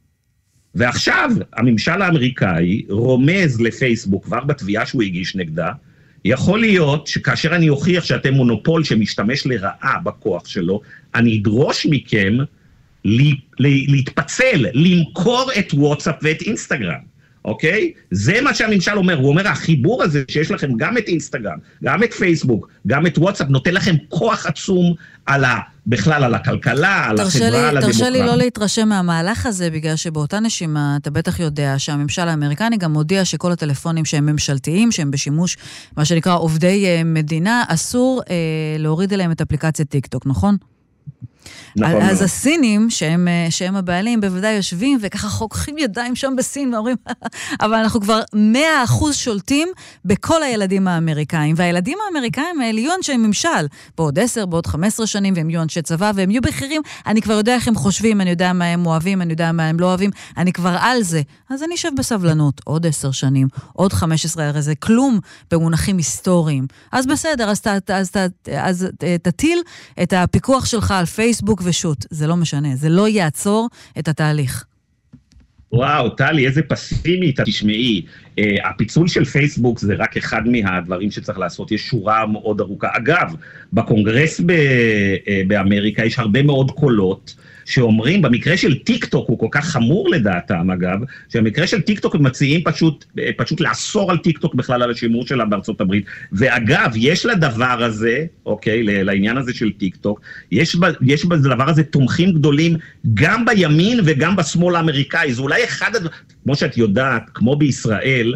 ועכשיו הממשל האמריקאי רומז לפייסבוק כבר בתביעה שהוא הגיש נגדה, יכול להיות שכאשר אני אוכיח שאתם מונופול שמשתמש לרעה בכוח שלו, אני אדרוש מכם להתפצל, למכור את וואטסאפ ואת אינסטגרם. אוקיי? זה מה שהממשל אומר, הוא אומר, החיבור הזה שיש לכם גם את אינסטגרם, גם את פייסבוק, גם את וואטסאפ, נותן לכם כוח עצום על ה... בכלל על הכלכלה, על החברה, לי, על הדמוקרטיה. תרשה לי לא להתרשם מהמהלך הזה, בגלל שבאותה נשימה, אתה בטח יודע שהממשל האמריקני גם מודיע שכל הטלפונים שהם ממשלתיים, שהם בשימוש, מה שנקרא עובדי אה, מדינה, אסור אה, להוריד אליהם את אפליקציית טיקטוק, נכון? נכון. אז הסינים, שהם, אה, שהם הבעלים, בוודאי יושבים וככה חוככים ידיים שם בסין ואומרים, אבל אנחנו כבר 100% שולטים בכל הילדים האמריקאים. והילדים האמריקאים האלה יהיו אנשי ממשל, בעוד 10, בעוד 15 שנים, והם יהיו אנשי צבא, והם יהיו בכירים. אני כבר יודע איך הם חושבים, אני יודע מה הם אוהבים, אני יודע מה הם לא אוהבים, אני כבר על זה. אז אני אשב בסבלנות עוד 10 שנים, עוד 15, הרי זה כלום במונחים היסטוריים. אז בסדר, אז, ת, אז, ת, אז תטיל את הפיקוח שלך על פייסבוק ושות, זה לא משנה, זה לא יעצור את התהליך. וואו, טלי, איזה פסימית, תשמעי. Uh, הפיצול של פייסבוק זה רק אחד מהדברים שצריך לעשות, יש שורה מאוד ארוכה. אגב, בקונגרס ב, uh, באמריקה יש הרבה מאוד קולות שאומרים, במקרה של טיק טוק, הוא כל כך חמור לדעתם אגב, שבמקרה של טיק טוק הם מציעים פשוט, פשוט לאסור על טיק טוק בכלל על השימוש שלה בארצות הברית. ואגב, יש לדבר הזה, אוקיי, לעניין הזה של טיק טוק, יש, יש בדבר הזה תומכים גדולים גם בימין וגם בשמאל האמריקאי. זה אולי אחד, כמו שאת יודעת, כמו בישראל,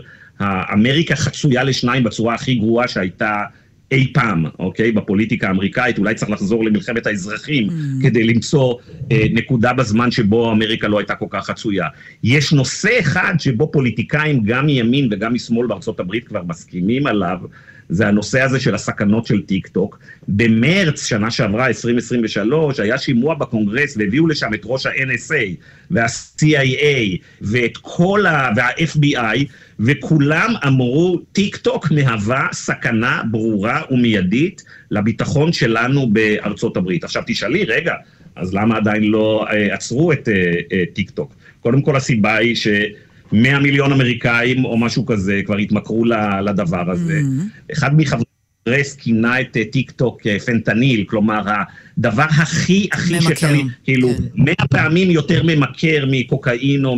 אמריקה חצויה לשניים בצורה הכי גרועה שהייתה אי פעם, אוקיי? בפוליטיקה האמריקאית, אולי צריך לחזור למלחמת האזרחים mm. כדי למצוא אה, נקודה בזמן שבו אמריקה לא הייתה כל כך חצויה. יש נושא אחד שבו פוליטיקאים, גם מימין וגם משמאל בארצות הברית, כבר מסכימים עליו, זה הנושא הזה של הסכנות של טיק טוק. במרץ, שנה שעברה, 2023, היה שימוע בקונגרס והביאו לשם את ראש ה-NSA וה-CIA ואת כל ה... וה-FBI, וכולם אמרו, טיק טוק מהווה סכנה ברורה ומיידית לביטחון שלנו בארצות הברית. עכשיו תשאלי, רגע, אז למה עדיין לא uh, עצרו את uh, uh, טיק טוק? קודם כל הסיבה היא ש... 100 מיליון אמריקאים או משהו כזה כבר התמכרו לדבר הזה. Mm-hmm. אחד מחברי הקונגרס כינה את טיק טוק פנטניל, כלומר, הדבר הכי הכי שאפשר, כאילו, כן. מאה כן. פעמים יותר ממכר מקוקאין או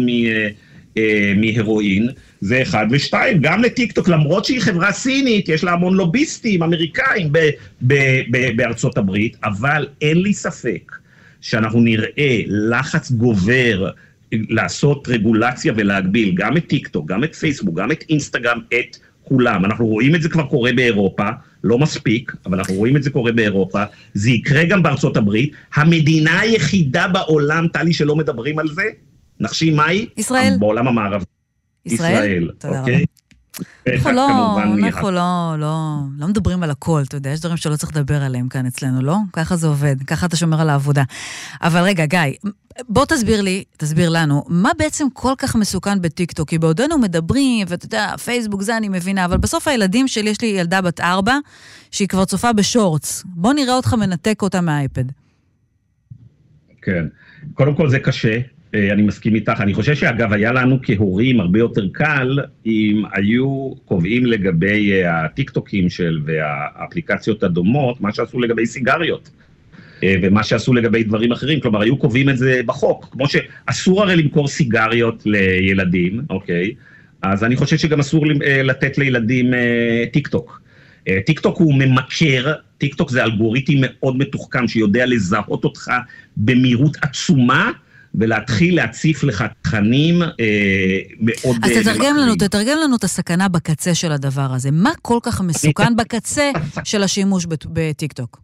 אה, מהרואין, זה אחד. ושתיים, גם לטיק טוק, למרות שהיא חברה סינית, יש לה המון לוביסטים אמריקאים ב, ב, ב, בארצות הברית, אבל אין לי ספק שאנחנו נראה לחץ גובר לעשות רגולציה ולהגביל גם את טיקטוק, גם את פייסבוק, גם את אינסטגרם, את כולם. אנחנו רואים את זה כבר קורה באירופה, לא מספיק, אבל אנחנו רואים את זה קורה באירופה, זה יקרה גם בארצות הברית. המדינה היחידה בעולם, טלי, שלא מדברים על זה, נחשי מהי? ישראל. בעולם המערבי. ישראל? ישראל, תודה אוקיי? רבה. אנחנו לא, אנחנו לא, לא, לא מדברים על הכל, אתה יודע, יש דברים שלא צריך לדבר עליהם כאן אצלנו, לא? ככה זה עובד, ככה אתה שומר על העבודה. אבל רגע, גיא, בוא תסביר לי, תסביר לנו, מה בעצם כל כך מסוכן בטיקטוק? כי בעודנו מדברים, ואתה יודע, פייסבוק זה אני מבינה, אבל בסוף הילדים שלי, יש לי ילדה בת ארבע, שהיא כבר צופה בשורטס. בוא נראה אותך מנתק אותה מהאייפד. כן. קודם כל זה קשה, אני מסכים איתך. אני חושב שאגב, היה לנו כהורים הרבה יותר קל אם היו קובעים לגבי אה, הטיקטוקים של והאפליקציות הדומות, מה שעשו לגבי סיגריות. אה, ומה שעשו לגבי דברים אחרים, כלומר, היו קובעים את זה בחוק, כמו שאסור הרי למכור סיגריות לילדים, אוקיי? אז אני חושב שגם אסור לתת לילדים טיק טוק. טיק טוק הוא ממכר, טיק טוק זה אלגוריתם מאוד מתוחכם שיודע לזהות אותך במהירות עצומה, ולהתחיל להציף לך תכנים אה, מאוד... אז אה, תתרגם לנו, תתרגם לנו את הסכנה בקצה של הדבר הזה. מה כל כך מסוכן בקצה של השימוש בטיקטוק?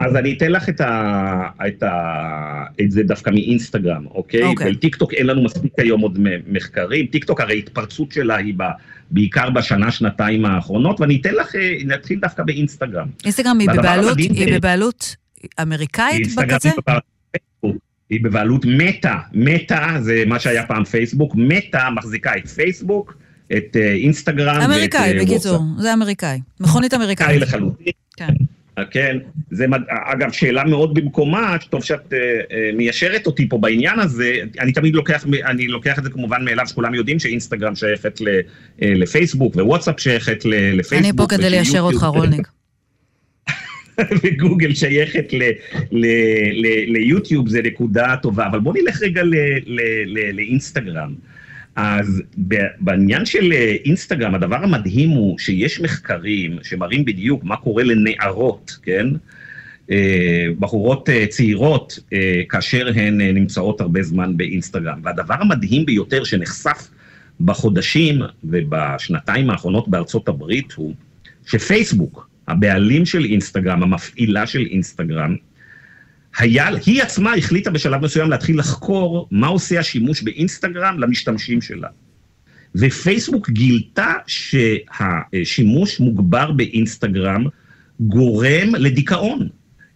אז אני אתן לך את, ה, את, ה, את זה דווקא מאינסטגרם, אוקיי? אוקיי. טיקטוק אין לנו מספיק היום עוד מחקרים. טיקטוק הרי התפרצות שלה היא ב, בעיקר בשנה, שנתיים האחרונות, ואני אתן לך, אה, נתחיל דווקא באינסטגרם. אינסטגרם היא בבעלות, היא בבעלות אמריקאית בקצה? היא בבעלות מטא, מטא זה מה שהיה פעם פייסבוק, מטא מחזיקה את פייסבוק, את אה, אינסטגרם אמריקאי, ואת, אה, בקיצור, זה אמריקאי. מכונית אמריקאית. לחלוטין. כן. כן, זה, אגב, שאלה מאוד במקומה, טוב שאת uh, מיישרת אותי פה בעניין הזה, אני תמיד לוקח, אני לוקח את זה כמובן מאליו, שכולם יודעים שאינסטגרם שייכת לפייסבוק, ווואטסאפ שייכת לפייסבוק. אני פה כדי ליישר אותך, רולניק. וגוגל שייכת ליוטיוב, זה נקודה טובה, אבל בואו נלך רגע לאינסטגרם. אז בעניין של אה, אינסטגרם, הדבר המדהים הוא שיש מחקרים שמראים בדיוק מה קורה לנערות, כן? אה, בחורות אה, צעירות, כאשר הן נמצאות הרבה זמן באינסטגרם. והדבר המדהים ביותר שנחשף בחודשים ובשנתיים האחרונות בארצות הברית הוא שפייסבוק, הבעלים של אינסטגרם, המפעילה של אינסטגרם, היה, היא עצמה החליטה בשלב מסוים להתחיל לחקור מה עושה השימוש באינסטגרם למשתמשים שלה. ופייסבוק גילתה שהשימוש מוגבר באינסטגרם גורם לדיכאון,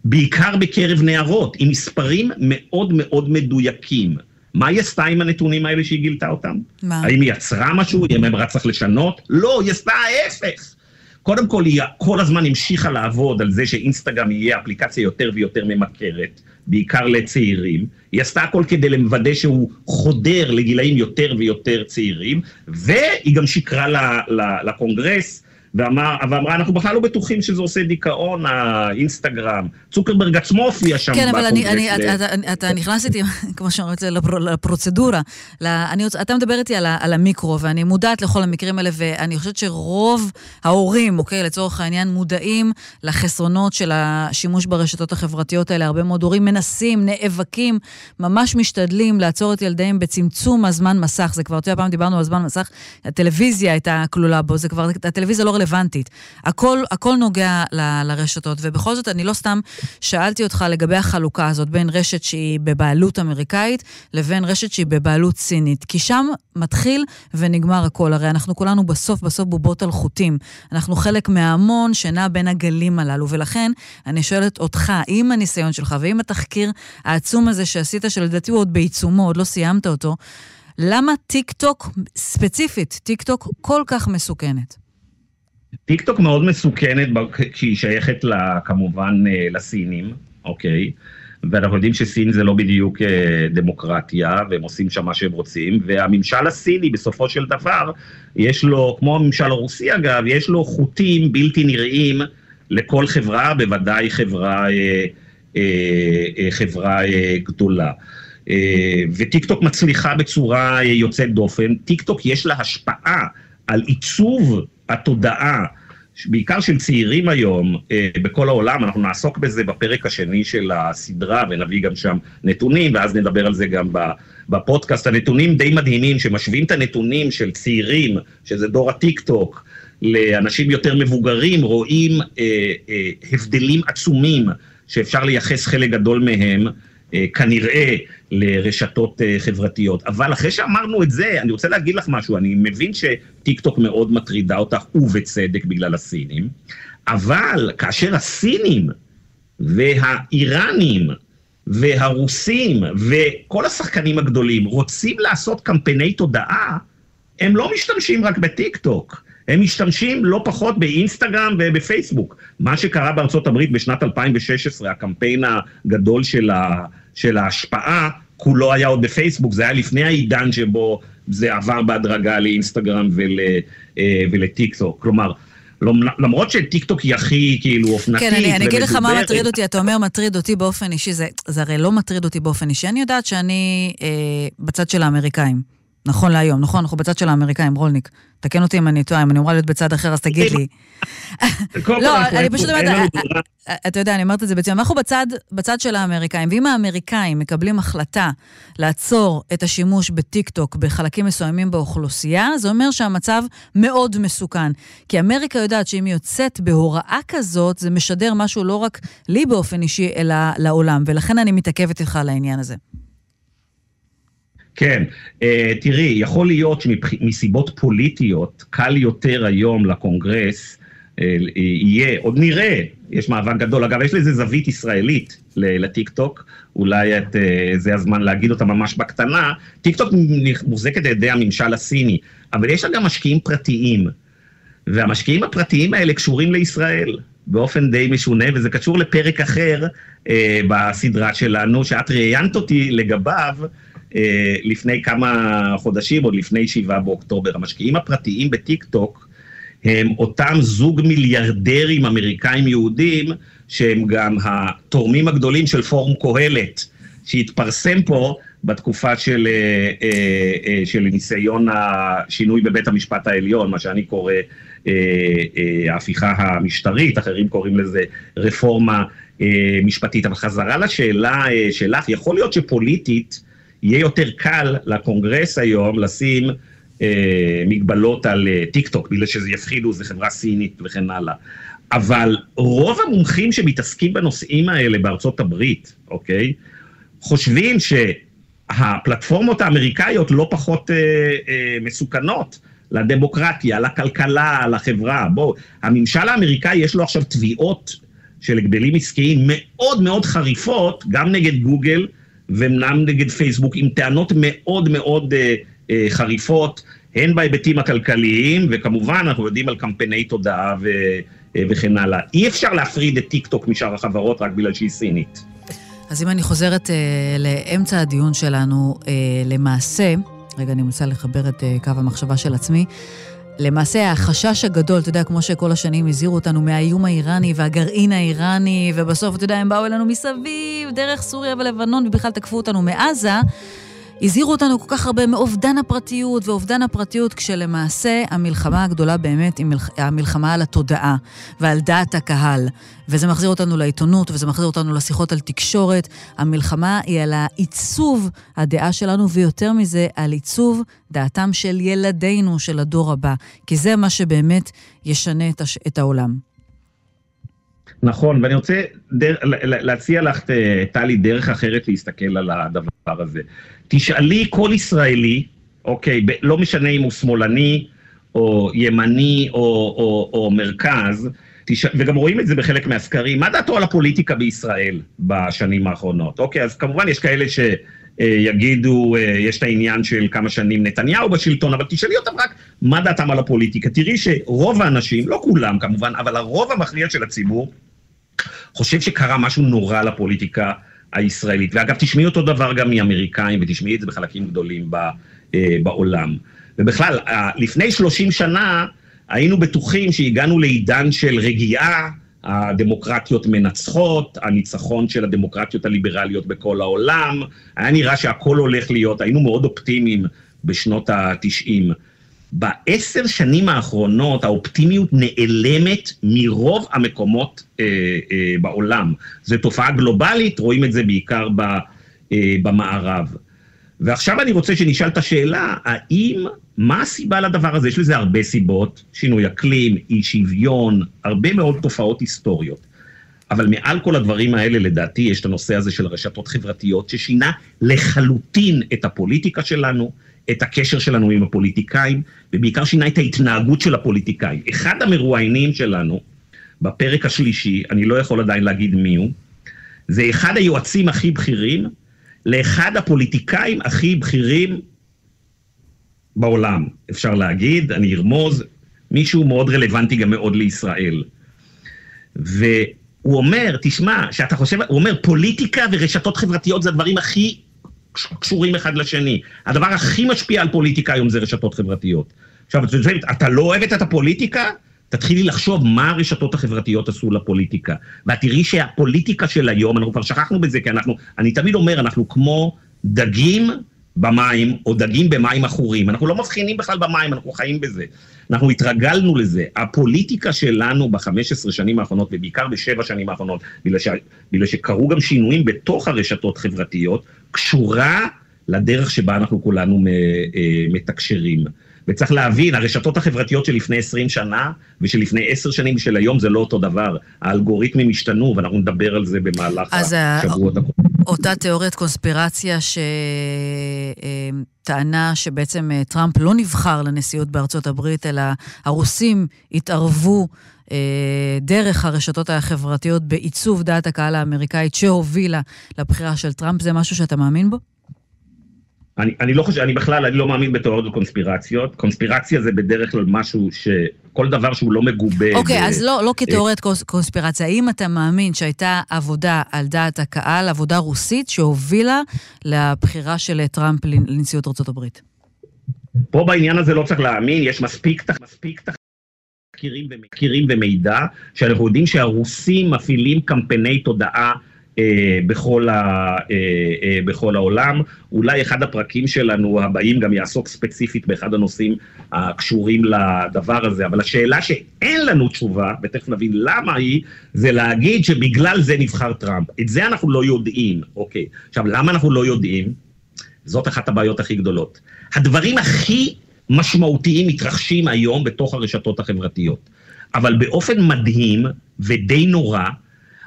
בעיקר בקרב נערות, עם מספרים מאוד מאוד מדויקים. מה היא עשתה עם הנתונים האלה שהיא גילתה אותם? מה? האם היא יצרה משהו? האם הם צריך לשנות? לא, היא עשתה ההפך. קודם כל, היא כל הזמן המשיכה לעבוד על זה שאינסטגרם יהיה אפליקציה יותר ויותר ממכרת, בעיקר לצעירים. היא עשתה הכל כדי לוודא שהוא חודר לגילאים יותר ויותר צעירים, והיא גם שקרה לקונגרס ואמר, ואמרה, אנחנו בכלל לא בטוחים שזה עושה דיכאון, האינסטגרם. צוקרברג עצמו הופיע שם כן, אבל אני, אני, ל... אתה, אתה נכנס איתי, כמו שאומרים לפרוצדורה. אני, אתה מדבר איתי על, על המיקרו, ואני מודעת לכל המקרים האלה, ואני חושבת שרוב ההורים, אוקיי, לצורך העניין, מודעים לחסרונות של השימוש ברשתות החברתיות האלה. הרבה מאוד הורים מנסים, נאבקים, ממש משתדלים לעצור את ילדיהם בצמצום הזמן מסך. זה כבר, אתה יודע, פעם דיברנו על זמן מסך, הטלוויזיה הייתה כלולה בו, זה כבר, הטלוויזיה לא רלוונטית. הכל, הכל נוגע ל, לרשתות, ובכל זאת, אני לא סתם שאלתי אותך לגבי החלוקה הזאת בין רשת שהיא בבעלות אמריקאית לבין רשת שהיא בבעלות סינית. כי שם מתחיל ונגמר הכל. הרי אנחנו כולנו בסוף בסוף בובות על חוטים. אנחנו חלק מההמון שנע בין הגלים הללו, ולכן אני שואלת אותך, עם הניסיון שלך ועם התחקיר העצום הזה שעשית, שלדעתי הוא עוד בעיצומו, עוד לא סיימת אותו, למה טיק טוק, ספציפית, טיק טוק כל כך מסוכנת? טיקטוק מאוד מסוכנת כשהיא שייכת לה, כמובן אה, לסינים, אוקיי? ואנחנו יודעים שסין זה לא בדיוק אה, דמוקרטיה, והם עושים שם מה שהם רוצים, והממשל הסיני בסופו של דבר, יש לו, כמו הממשל הרוסי אגב, יש לו חוטים בלתי נראים לכל חברה, בוודאי חברה, אה, חברה גדולה. וטיקטוק מצליחה בצורה יוצאת דופן. טיקטוק יש לה השפעה על עיצוב התודעה, בעיקר של צעירים היום אה, בכל העולם, אנחנו נעסוק בזה בפרק השני של הסדרה ונביא גם שם נתונים, ואז נדבר על זה גם בפודקאסט. הנתונים די מדהימים, שמשווים את הנתונים של צעירים, שזה דור הטיק-טוק, לאנשים יותר מבוגרים, רואים אה, אה, הבדלים עצומים שאפשר לייחס חלק גדול מהם כנראה לרשתות אה, חברתיות. אבל אחרי שאמרנו את זה, אני רוצה להגיד לך משהו, אני מבין שטיקטוק מאוד מטרידה אותך, ובצדק בגלל הסינים, אבל כאשר הסינים והאיראנים והרוסים וכל השחקנים הגדולים רוצים לעשות קמפייני תודעה, הם לא משתמשים רק בטיקטוק. הם משתמשים לא פחות באינסטגרם ובפייסבוק. מה שקרה בארצות הברית בשנת 2016, הקמפיין הגדול של, ה, של ההשפעה, כולו היה עוד בפייסבוק, זה היה לפני העידן שבו זה עבר בהדרגה לאינסטגרם ול, אה, ולטיקטוק. כלומר, למרות שטיקטוק היא הכי כאילו אופנתית כן, אני, אני אגיד לך מה מטריד אותי, אתה אומר מטריד אותי באופן אישי, זה, זה הרי לא מטריד אותי באופן אישי. אני יודעת שאני אה, בצד של האמריקאים, נכון להיום, נכון? אנחנו בצד של האמריקאים, רולניק. תקן אותי אם אני טועה, אם אני אמורה להיות בצד אחר, אז תגיד לי. לא, אני פשוט אומרת, אה, אה, אתה יודע, אני אומרת את זה בציון. אנחנו בצד של האמריקאים, ואם האמריקאים מקבלים החלטה לעצור את השימוש בטיקטוק בחלקים מסוימים באוכלוסייה, זה אומר שהמצב מאוד מסוכן. כי אמריקה יודעת שאם היא יוצאת בהוראה כזאת, זה משדר משהו לא רק לי באופן אישי, אלא לעולם. ולכן אני מתעכבת איתך על העניין הזה. כן, uh, תראי, יכול להיות שמסיבות פוליטיות קל יותר היום לקונגרס uh, יהיה, עוד נראה, יש מאבק גדול. אגב, יש לזה זווית ישראלית לטיקטוק, אולי את, uh, זה הזמן להגיד אותה ממש בקטנה. טיקטוק מוחזקת על ידי הממשל הסיני, אבל יש לה גם משקיעים פרטיים, והמשקיעים הפרטיים האלה קשורים לישראל. באופן די משונה, וזה קשור לפרק אחר אה, בסדרה שלנו, שאת ראיינת אותי לגביו אה, לפני כמה חודשים, עוד לפני שבעה באוקטובר. המשקיעים הפרטיים בטיק טוק הם אותם זוג מיליארדרים אמריקאים יהודים, שהם גם התורמים הגדולים של פורום קהלת, שהתפרסם פה בתקופה של, אה, אה, אה, של ניסיון השינוי בבית המשפט העליון, מה שאני קורא ההפיכה המשטרית, אחרים קוראים לזה רפורמה משפטית. אבל חזרה לשאלה שלך, יכול להיות שפוליטית יהיה יותר קל לקונגרס היום לשים מגבלות על טיק טוק, בגלל שזה יפחידו, זו חברה סינית וכן הלאה. אבל רוב המומחים שמתעסקים בנושאים האלה בארצות הברית, אוקיי? חושבים שהפלטפורמות האמריקאיות לא פחות אה, אה, מסוכנות לדמוקרטיה, לכלכלה, לחברה. בואו, הממשל האמריקאי יש לו עכשיו תביעות של הגבלים עסקיים מאוד מאוד חריפות, גם נגד גוגל וגם נגד פייסבוק, עם טענות מאוד מאוד אה, אה, חריפות, הן בהיבטים הכלכליים, וכמובן אנחנו יודעים על קמפייני תודעה ו, אה, וכן הלאה. אי אפשר להפריד את טיק טוק משאר החברות רק בגלל שהיא סינית. אז אם אני חוזרת אה, לאמצע הדיון שלנו, אה, למעשה, רגע, אני מנסה לחבר את אה, קו המחשבה של עצמי. למעשה, החשש הגדול, אתה יודע, כמו שכל השנים הזהירו אותנו מהאיום האיראני והגרעין האיראני, ובסוף, אתה יודע, הם באו אלינו מסביב, דרך סוריה ולבנון, ובכלל תקפו אותנו מעזה. הזהירו אותנו כל כך הרבה מאובדן הפרטיות, ואובדן הפרטיות כשלמעשה המלחמה הגדולה באמת היא מלח... המלחמה על התודעה ועל דעת הקהל. וזה מחזיר אותנו לעיתונות, וזה מחזיר אותנו לשיחות על תקשורת. המלחמה היא על העיצוב הדעה שלנו, ויותר מזה, על עיצוב דעתם של ילדינו, של הדור הבא. כי זה מה שבאמת ישנה את, הש... את העולם. נכון, ואני רוצה דר... להציע לך, טלי, דרך אחרת להסתכל על הדבר הזה. תשאלי כל ישראלי, אוקיי, ב- לא משנה אם הוא שמאלני, או ימני, או, או, או מרכז, תש... וגם רואים את זה בחלק מהסקרים, מה דעתו על הפוליטיקה בישראל בשנים האחרונות? אוקיי, אז כמובן יש כאלה שיגידו, אה, יש את העניין של כמה שנים נתניהו בשלטון, אבל תשאלי אותם רק מה דעתם על הפוליטיקה. תראי שרוב האנשים, לא כולם כמובן, אבל הרוב המכריע של הציבור, חושב שקרה משהו נורא לפוליטיקה הישראלית. ואגב, תשמעי אותו דבר גם מאמריקאים, ותשמעי את זה בחלקים גדולים ב, אה, בעולם. ובכלל, לפני 30 שנה היינו בטוחים שהגענו לעידן של רגיעה, הדמוקרטיות מנצחות, הניצחון של הדמוקרטיות הליברליות בכל העולם, היה נראה שהכל הולך להיות, היינו מאוד אופטימיים בשנות ה-90. בעשר שנים האחרונות האופטימיות נעלמת מרוב המקומות אה, אה, בעולם. זו תופעה גלובלית, רואים את זה בעיקר ב, אה, במערב. ועכשיו אני רוצה שנשאל את השאלה, האם, מה הסיבה לדבר הזה? יש לזה הרבה סיבות, שינוי אקלים, אי שוויון, הרבה מאוד תופעות היסטוריות. אבל מעל כל הדברים האלה, לדעתי, יש את הנושא הזה של הרשתות חברתיות, ששינה לחלוטין את הפוליטיקה שלנו, את הקשר שלנו עם הפוליטיקאים, ובעיקר שינה את ההתנהגות של הפוליטיקאים. אחד המרואיינים שלנו, בפרק השלישי, אני לא יכול עדיין להגיד מי הוא, זה אחד היועצים הכי בכירים לאחד הפוליטיקאים הכי בכירים בעולם, אפשר להגיד, אני ארמוז, מישהו מאוד רלוונטי גם מאוד לישראל. והוא אומר, תשמע, שאתה חושב, הוא אומר, פוליטיקה ורשתות חברתיות זה הדברים הכי קשורים אחד לשני. הדבר הכי משפיע על פוליטיקה היום זה רשתות חברתיות. עכשיו, אתה לא אוהבת את הפוליטיקה? תתחילי לחשוב מה הרשתות החברתיות עשו לפוליטיקה. ואת תראי שהפוליטיקה של היום, אנחנו כבר שכחנו בזה, כי אנחנו, אני תמיד אומר, אנחנו כמו דגים במים, או דגים במים עכורים. אנחנו לא מבחינים בכלל במים, אנחנו חיים בזה. אנחנו התרגלנו לזה. הפוליטיקה שלנו ב-15 שנים האחרונות, ובעיקר בשבע שנים האחרונות, בגלל, שקרו גם שינויים בתוך הרשתות חברתיות, קשורה לדרך שבה אנחנו כולנו אה, מתקשרים. וצריך להבין, הרשתות החברתיות של לפני 20 שנה ושל לפני 10 שנים ושל היום זה לא אותו דבר. האלגוריתמים השתנו, ואנחנו נדבר על זה במהלך השבועות הקודמים. אותה תיאוריית קונספירציה שטענה שבעצם אה, טראמפ לא נבחר לנשיאות בארצות הברית, אלא הרוסים התערבו אה, דרך הרשתות החברתיות בעיצוב דעת הקהל האמריקאית שהובילה לבחירה של טראמפ, זה משהו שאתה מאמין בו? אני, אני לא חושב, אני בכלל, אני לא מאמין בתיאוריות וקונספירציות. קונספירציה זה בדרך כלל משהו כל דבר שהוא לא מגובה. אוקיי, ב... אז לא, לא כתיאוריית קונספירציה. האם אתה מאמין שהייתה עבודה על דעת הקהל, עבודה רוסית, שהובילה לבחירה של טראמפ לנשיאות ארה"ב? פה בעניין הזה לא צריך להאמין, יש מספיק, מספיק תחקירים ומידע, שאנחנו יודעים שהרוסים מפעילים קמפייני תודעה אה, בכל, ה, אה, אה, בכל העולם. אולי אחד הפרקים שלנו הבאים גם יעסוק ספציפית באחד הנושאים הקשורים לדבר הזה, אבל השאלה שאין לנו תשובה, ותכף נבין למה היא, זה להגיד שבגלל זה נבחר טראמפ. את זה אנחנו לא יודעים, אוקיי. עכשיו, למה אנחנו לא יודעים? זאת אחת הבעיות הכי גדולות. הדברים הכי משמעותיים מתרחשים היום בתוך הרשתות החברתיות. אבל באופן מדהים ודי נורא,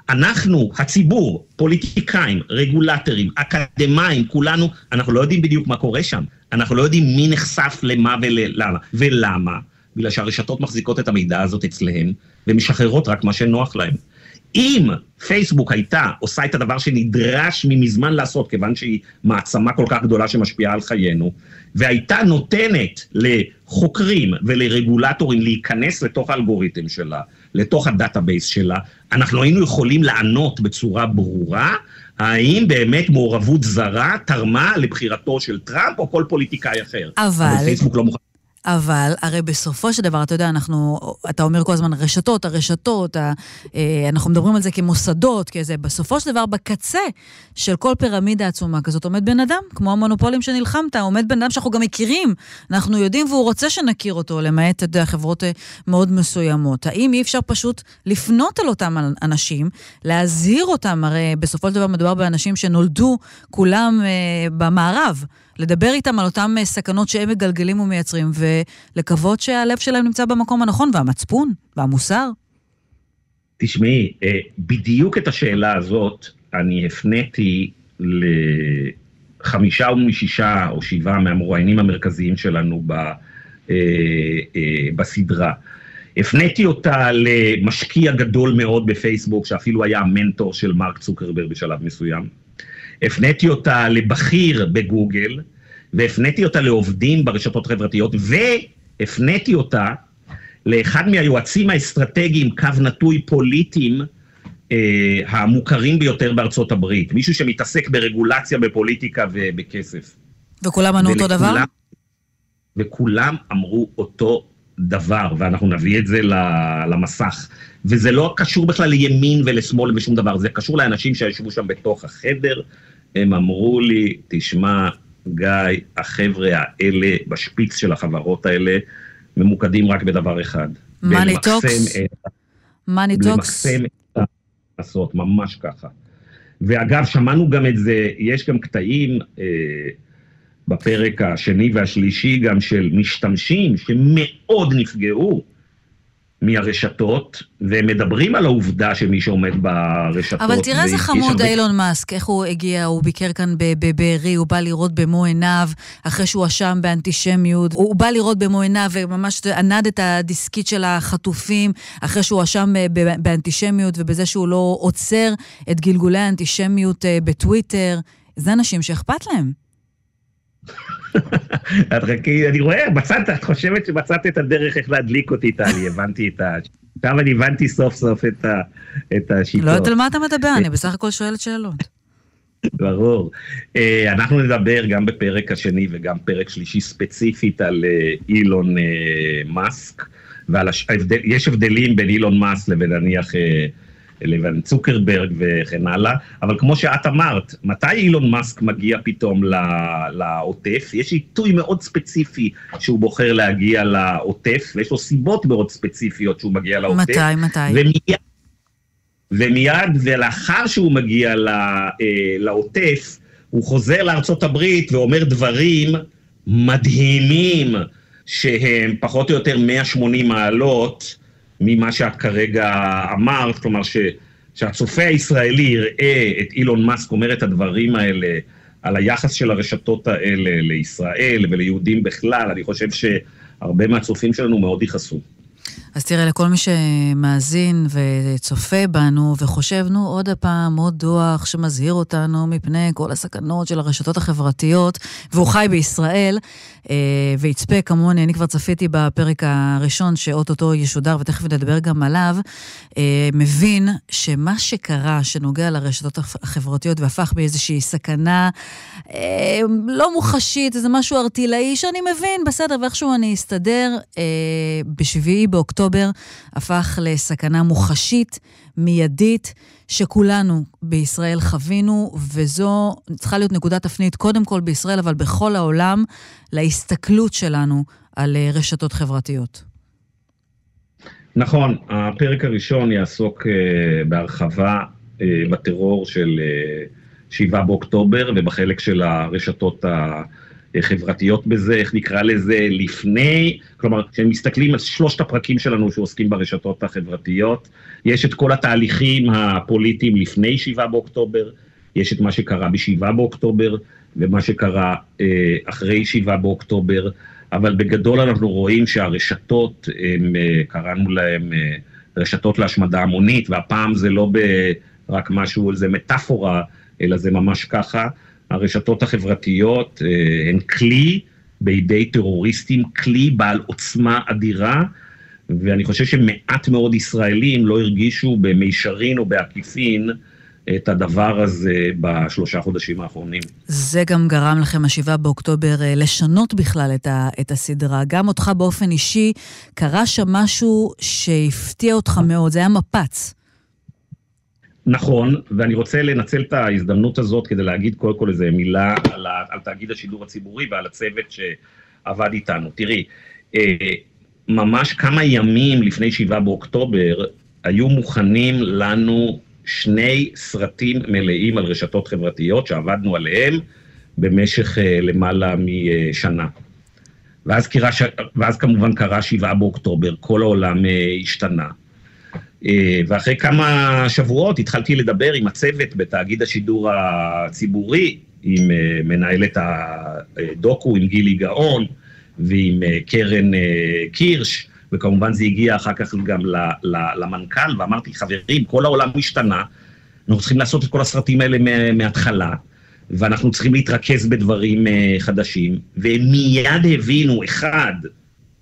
אנחנו, הציבור, פוליטיקאים, רגולטורים, אקדמאים, כולנו, אנחנו לא יודעים בדיוק מה קורה שם. אנחנו לא יודעים מי נחשף למה ולמה. ולמה? בגלל שהרשתות מחזיקות את המידע הזאת אצלהם, ומשחררות רק מה שנוח להם. אם פייסבוק הייתה עושה את הדבר שנדרש ממזמן לעשות, כיוון שהיא מעצמה כל כך גדולה שמשפיעה על חיינו, והייתה נותנת לחוקרים ולרגולטורים להיכנס לתוך האלגוריתם שלה, לתוך ה database שלה, אנחנו היינו יכולים לענות בצורה ברורה האם באמת מעורבות זרה תרמה לבחירתו של טראמפ או כל פוליטיקאי אחר. אבל... אבל פייסבוק לא מוכן... אבל הרי בסופו של דבר, אתה יודע, אנחנו, אתה אומר כל הזמן רשתות, הרשתות, ה, אה, אנחנו מדברים על זה כמוסדות, כזה, בסופו של דבר, בקצה של כל פירמידה עצומה כזאת עומד בן אדם, כמו המונופולים שנלחמת, עומד בן אדם שאנחנו גם מכירים, אנחנו יודעים והוא רוצה שנכיר אותו, למעט, אתה יודע, חברות אה, מאוד מסוימות. האם אי אפשר פשוט לפנות אל אותם אנשים, להזהיר אותם, הרי בסופו של דבר מדובר באנשים שנולדו כולם אה, במערב. לדבר איתם על אותן אה, סכנות שהם מגלגלים ומייצרים, ולקוות שהלב שלהם נמצא במקום הנכון, והמצפון, והמוסר. תשמעי, אה, בדיוק את השאלה הזאת אני הפניתי לחמישה ומשישה או שבעה מהמרואיינים המרכזיים שלנו ב, אה, בסדרה. הפניתי אותה למשקיע גדול מאוד בפייסבוק, שאפילו היה המנטור של מרק צוקרברג בשלב מסוים. הפניתי אותה לבכיר בגוגל, והפניתי אותה לעובדים ברשתות החברתיות, והפניתי אותה לאחד מהיועצים האסטרטגיים, קו נטוי פוליטיים, אה, המוכרים ביותר בארצות הברית. מישהו שמתעסק ברגולציה, בפוליטיקה ובכסף. וכולם ענו אותו דבר? וכולם אמרו אותו דבר, ואנחנו נביא את זה למסך. וזה לא קשור בכלל לימין ולשמאל ושום דבר, זה קשור לאנשים שישבו שם בתוך החדר, הם אמרו לי, תשמע, גיא, החבר'ה האלה, בשפיץ של החברות האלה, ממוקדים רק בדבר אחד. מאני טוקס? מאני טוקס? למקסם את ההכנסות, ממש ככה. ואגב, שמענו גם את זה, יש גם קטעים אה, בפרק השני והשלישי גם של משתמשים שמאוד נפגעו מהרשתות, והם מדברים על העובדה שמי שעומד ברשתות... אבל תראה איזה חמוד הרבה... אילון מאסק, איך הוא הגיע, הוא ביקר כאן בבארי, הוא בא לראות במו עיניו, אחרי שהוא אשם באנטישמיות. הוא בא לראות במו עיניו וממש ענד את הדיסקית של החטופים, אחרי שהוא אשם באנטישמיות ובזה שהוא לא עוצר את גלגולי האנטישמיות אה, בטוויטר. זה אנשים שאכפת להם. אני רואה, מצאת, את חושבת שמצאת את הדרך איך להדליק אותי, טלי, הבנתי את ה... עכשיו אני הבנתי סוף סוף את, ה... את השיטות. לא יודעת על מה אתה מדבר, אני בסך הכל שואלת שאלות. ברור. אה, אנחנו נדבר גם בפרק השני וגם פרק שלישי ספציפית על אה, אילון אה, מאסק, ויש הבדלים בין אילון מאסק לבין נניח לבין צוקרברג וכן הלאה, אבל כמו שאת אמרת, מתי אילון מאסק מגיע פתאום לעוטף? יש עיתוי מאוד ספציפי שהוא בוחר להגיע לעוטף, ויש לו סיבות מאוד ספציפיות שהוא מגיע לעוטף. מתי, מתי? ומיד, ומיד ולאחר שהוא מגיע אה, לעוטף, הוא חוזר לארצות הברית ואומר דברים מדהימים, שהם פחות או יותר 180 מעלות, ממה שאת כרגע אמרת, כלומר ש, שהצופה הישראלי יראה את אילון מאסק אומר את הדברים האלה על היחס של הרשתות האלה לישראל וליהודים בכלל, אני חושב שהרבה מהצופים שלנו מאוד יכעסו. אז תראה, לכל מי שמאזין וצופה בנו וחושב, נו, עוד הפעם, עוד דוח שמזהיר אותנו מפני כל הסכנות של הרשתות החברתיות, והוא חי בישראל, אה, ויצפה כמוני, אני כבר צפיתי בפרק הראשון שאו-טו-טו ישודר, ותכף נדבר גם עליו, אה, מבין שמה שקרה, שנוגע לרשתות החברתיות והפך באיזושהי סכנה אה, לא מוחשית, איזה משהו ערטילאי, שאני מבין, בסדר, ואיכשהו אני אסתדר, ב-7 באוקטובר הפך לסכנה מוחשית, מיידית. שכולנו בישראל חווינו, וזו צריכה להיות נקודת תפנית קודם כל בישראל, אבל בכל העולם, להסתכלות שלנו על אה, רשתות חברתיות. נכון, הפרק הראשון יעסוק uh, בהרחבה בטרור של uh, 7 באוקטובר ובחלק של הרשתות החברתיות בזה, איך נקרא לזה, לפני, כלומר, כשמסתכלים על שלושת הפרקים שלנו שעוסקים ברשתות החברתיות, יש את כל התהליכים הפוליטיים לפני 7 באוקטובר, יש את מה שקרה ב-7 באוקטובר ומה שקרה אה, אחרי 7 באוקטובר, אבל בגדול אנחנו רואים שהרשתות, הם, אה, קראנו להן אה, רשתות להשמדה המונית, והפעם זה לא רק משהו, זה מטאפורה, אלא זה ממש ככה. הרשתות החברתיות אה, הן כלי בידי טרוריסטים, כלי בעל עוצמה אדירה, ואני חושב שמעט מאוד ישראלים לא הרגישו במישרין או בעקיפין את הדבר הזה בשלושה חודשים האחרונים. זה גם גרם לכם, השבעה באוקטובר, אה, לשנות בכלל את, ה, את הסדרה. גם אותך באופן אישי, קרה שם משהו שהפתיע אותך מאוד, זה היה מפץ. נכון, ואני רוצה לנצל את ההזדמנות הזאת כדי להגיד קודם כל איזה מילה על, ה, על תאגיד השידור הציבורי ועל הצוות שעבד איתנו. תראי, אה, ממש כמה ימים לפני 7 באוקטובר, היו מוכנים לנו שני סרטים מלאים על רשתות חברתיות שעבדנו עליהם במשך uh, למעלה משנה. ואז, קירה, ואז כמובן קרה 7 באוקטובר, כל העולם uh, השתנה. Uh, ואחרי כמה שבועות התחלתי לדבר עם הצוות בתאגיד השידור הציבורי, עם uh, מנהלת הדוקו, עם גילי גאון, ועם uh, קרן קירש, וכמובן זה הגיע אחר כך גם למנכ"ל, ואמרתי, חברים, כל העולם השתנה, אנחנו צריכים לעשות את כל הסרטים האלה מההתחלה, ואנחנו צריכים להתרכז בדברים חדשים, והם מיד הבינו, אחד,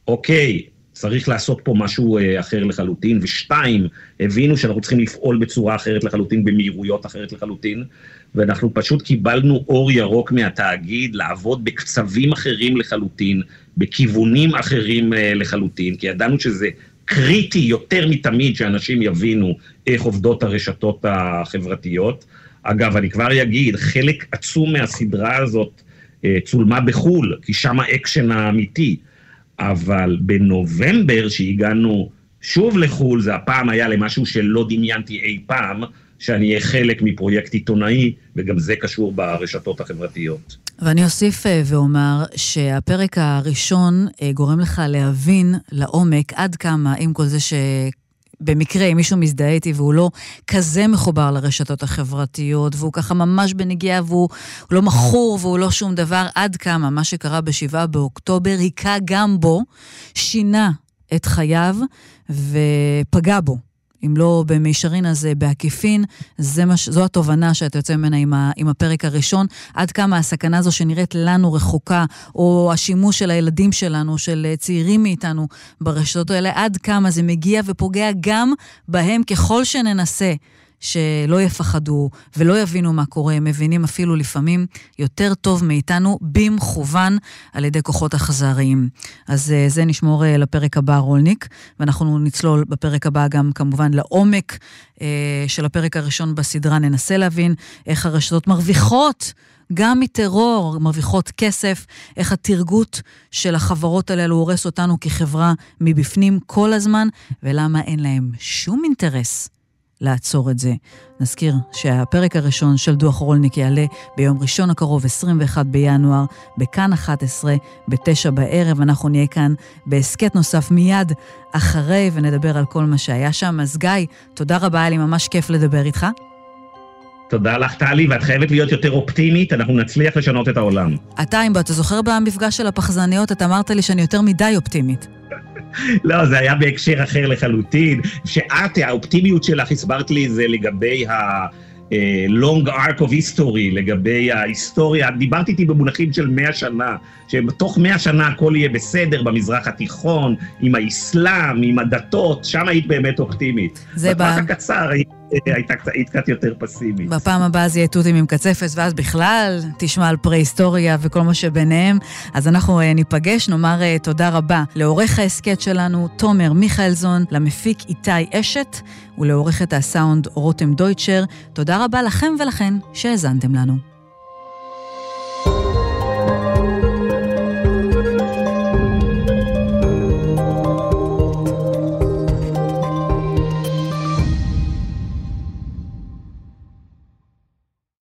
אוקיי, צריך לעשות פה משהו uh, אחר לחלוטין, ושתיים, הבינו שאנחנו צריכים לפעול בצורה אחרת לחלוטין, במהירויות אחרת לחלוטין, ואנחנו פשוט קיבלנו אור ירוק מהתאגיד לעבוד בקצבים אחרים לחלוטין, בכיוונים אחרים אה, לחלוטין, כי ידענו שזה קריטי יותר מתמיד שאנשים יבינו איך עובדות הרשתות החברתיות. אגב, אני כבר אגיד, חלק עצום מהסדרה הזאת אה, צולמה בחו"ל, כי שם האקשן האמיתי. אבל בנובמבר, שהגענו שוב לחו"ל, זה הפעם היה למשהו שלא דמיינתי אי פעם, שאני אהיה חלק מפרויקט עיתונאי, וגם זה קשור ברשתות החברתיות. ואני אוסיף אה, ואומר שהפרק הראשון אה, גורם לך להבין לעומק עד כמה, עם כל זה ש... במקרה, אם מישהו מזדהה איתי והוא לא כזה מחובר לרשתות החברתיות, והוא ככה ממש בנגיעה, והוא לא מכור והוא לא שום דבר, עד כמה מה שקרה ב-7 באוקטובר היכה גם בו, שינה את חייו ופגע בו. אם לא במישרין אז בעקיפין, מש, זו התובנה שאתה יוצא ממנה עם, ה, עם הפרק הראשון. עד כמה הסכנה הזו שנראית לנו רחוקה, או השימוש של הילדים שלנו, של צעירים מאיתנו ברשתות האלה, עד כמה זה מגיע ופוגע גם בהם ככל שננסה. שלא יפחדו ולא יבינו מה קורה, הם מבינים אפילו לפעמים יותר טוב מאיתנו במכוון על ידי כוחות אכזריים. אז אה, זה נשמור אה, לפרק הבא, רולניק, ואנחנו נצלול בפרק הבא גם כמובן לעומק אה, של הפרק הראשון בסדרה, ננסה להבין איך הרשתות מרוויחות. גם מטרור מרוויחות כסף, איך התרגות של החברות האלו הורס אותנו כחברה מבפנים כל הזמן, ולמה אין להם שום אינטרס לעצור את זה. נזכיר שהפרק הראשון של דוח רולניק יעלה ביום ראשון הקרוב, 21 בינואר, בכאן 11, ב-9 בערב. אנחנו נהיה כאן בהסכת נוסף מיד אחרי, ונדבר על כל מה שהיה שם. אז גיא, תודה רבה, היה לי ממש כיף לדבר איתך. תודה לך, טלי, ואת חייבת להיות יותר אופטימית, אנחנו נצליח לשנות את העולם. אתה, אם אתה זוכר במפגש של הפחזניות, אתה אמרת לי שאני יותר מדי אופטימית. לא, זה היה בהקשר אחר לחלוטין. שאת, האופטימיות שלך, הסברת לי זה לגבי ה... long arc of history לגבי ההיסטוריה, דיברת איתי במונחים של מאה שנה, שבתוך מאה שנה הכל יהיה בסדר במזרח התיכון, עם האסלאם, עם הדתות, שם היית באמת אופטימית. זה בטווח. הקצר היית... הייתה קצת יותר פסימית. בפעם הבאה זה יהיה תותים עם קצפת, ואז בכלל תשמע על פרה-היסטוריה וכל מה שביניהם. אז אנחנו uh, ניפגש, נאמר uh, תודה רבה לעורך ההסכת שלנו, תומר מיכאלזון, למפיק איתי אשת ולעורכת הסאונד רותם דויטשר. תודה רבה לכם ולכן שהאזנתם לנו.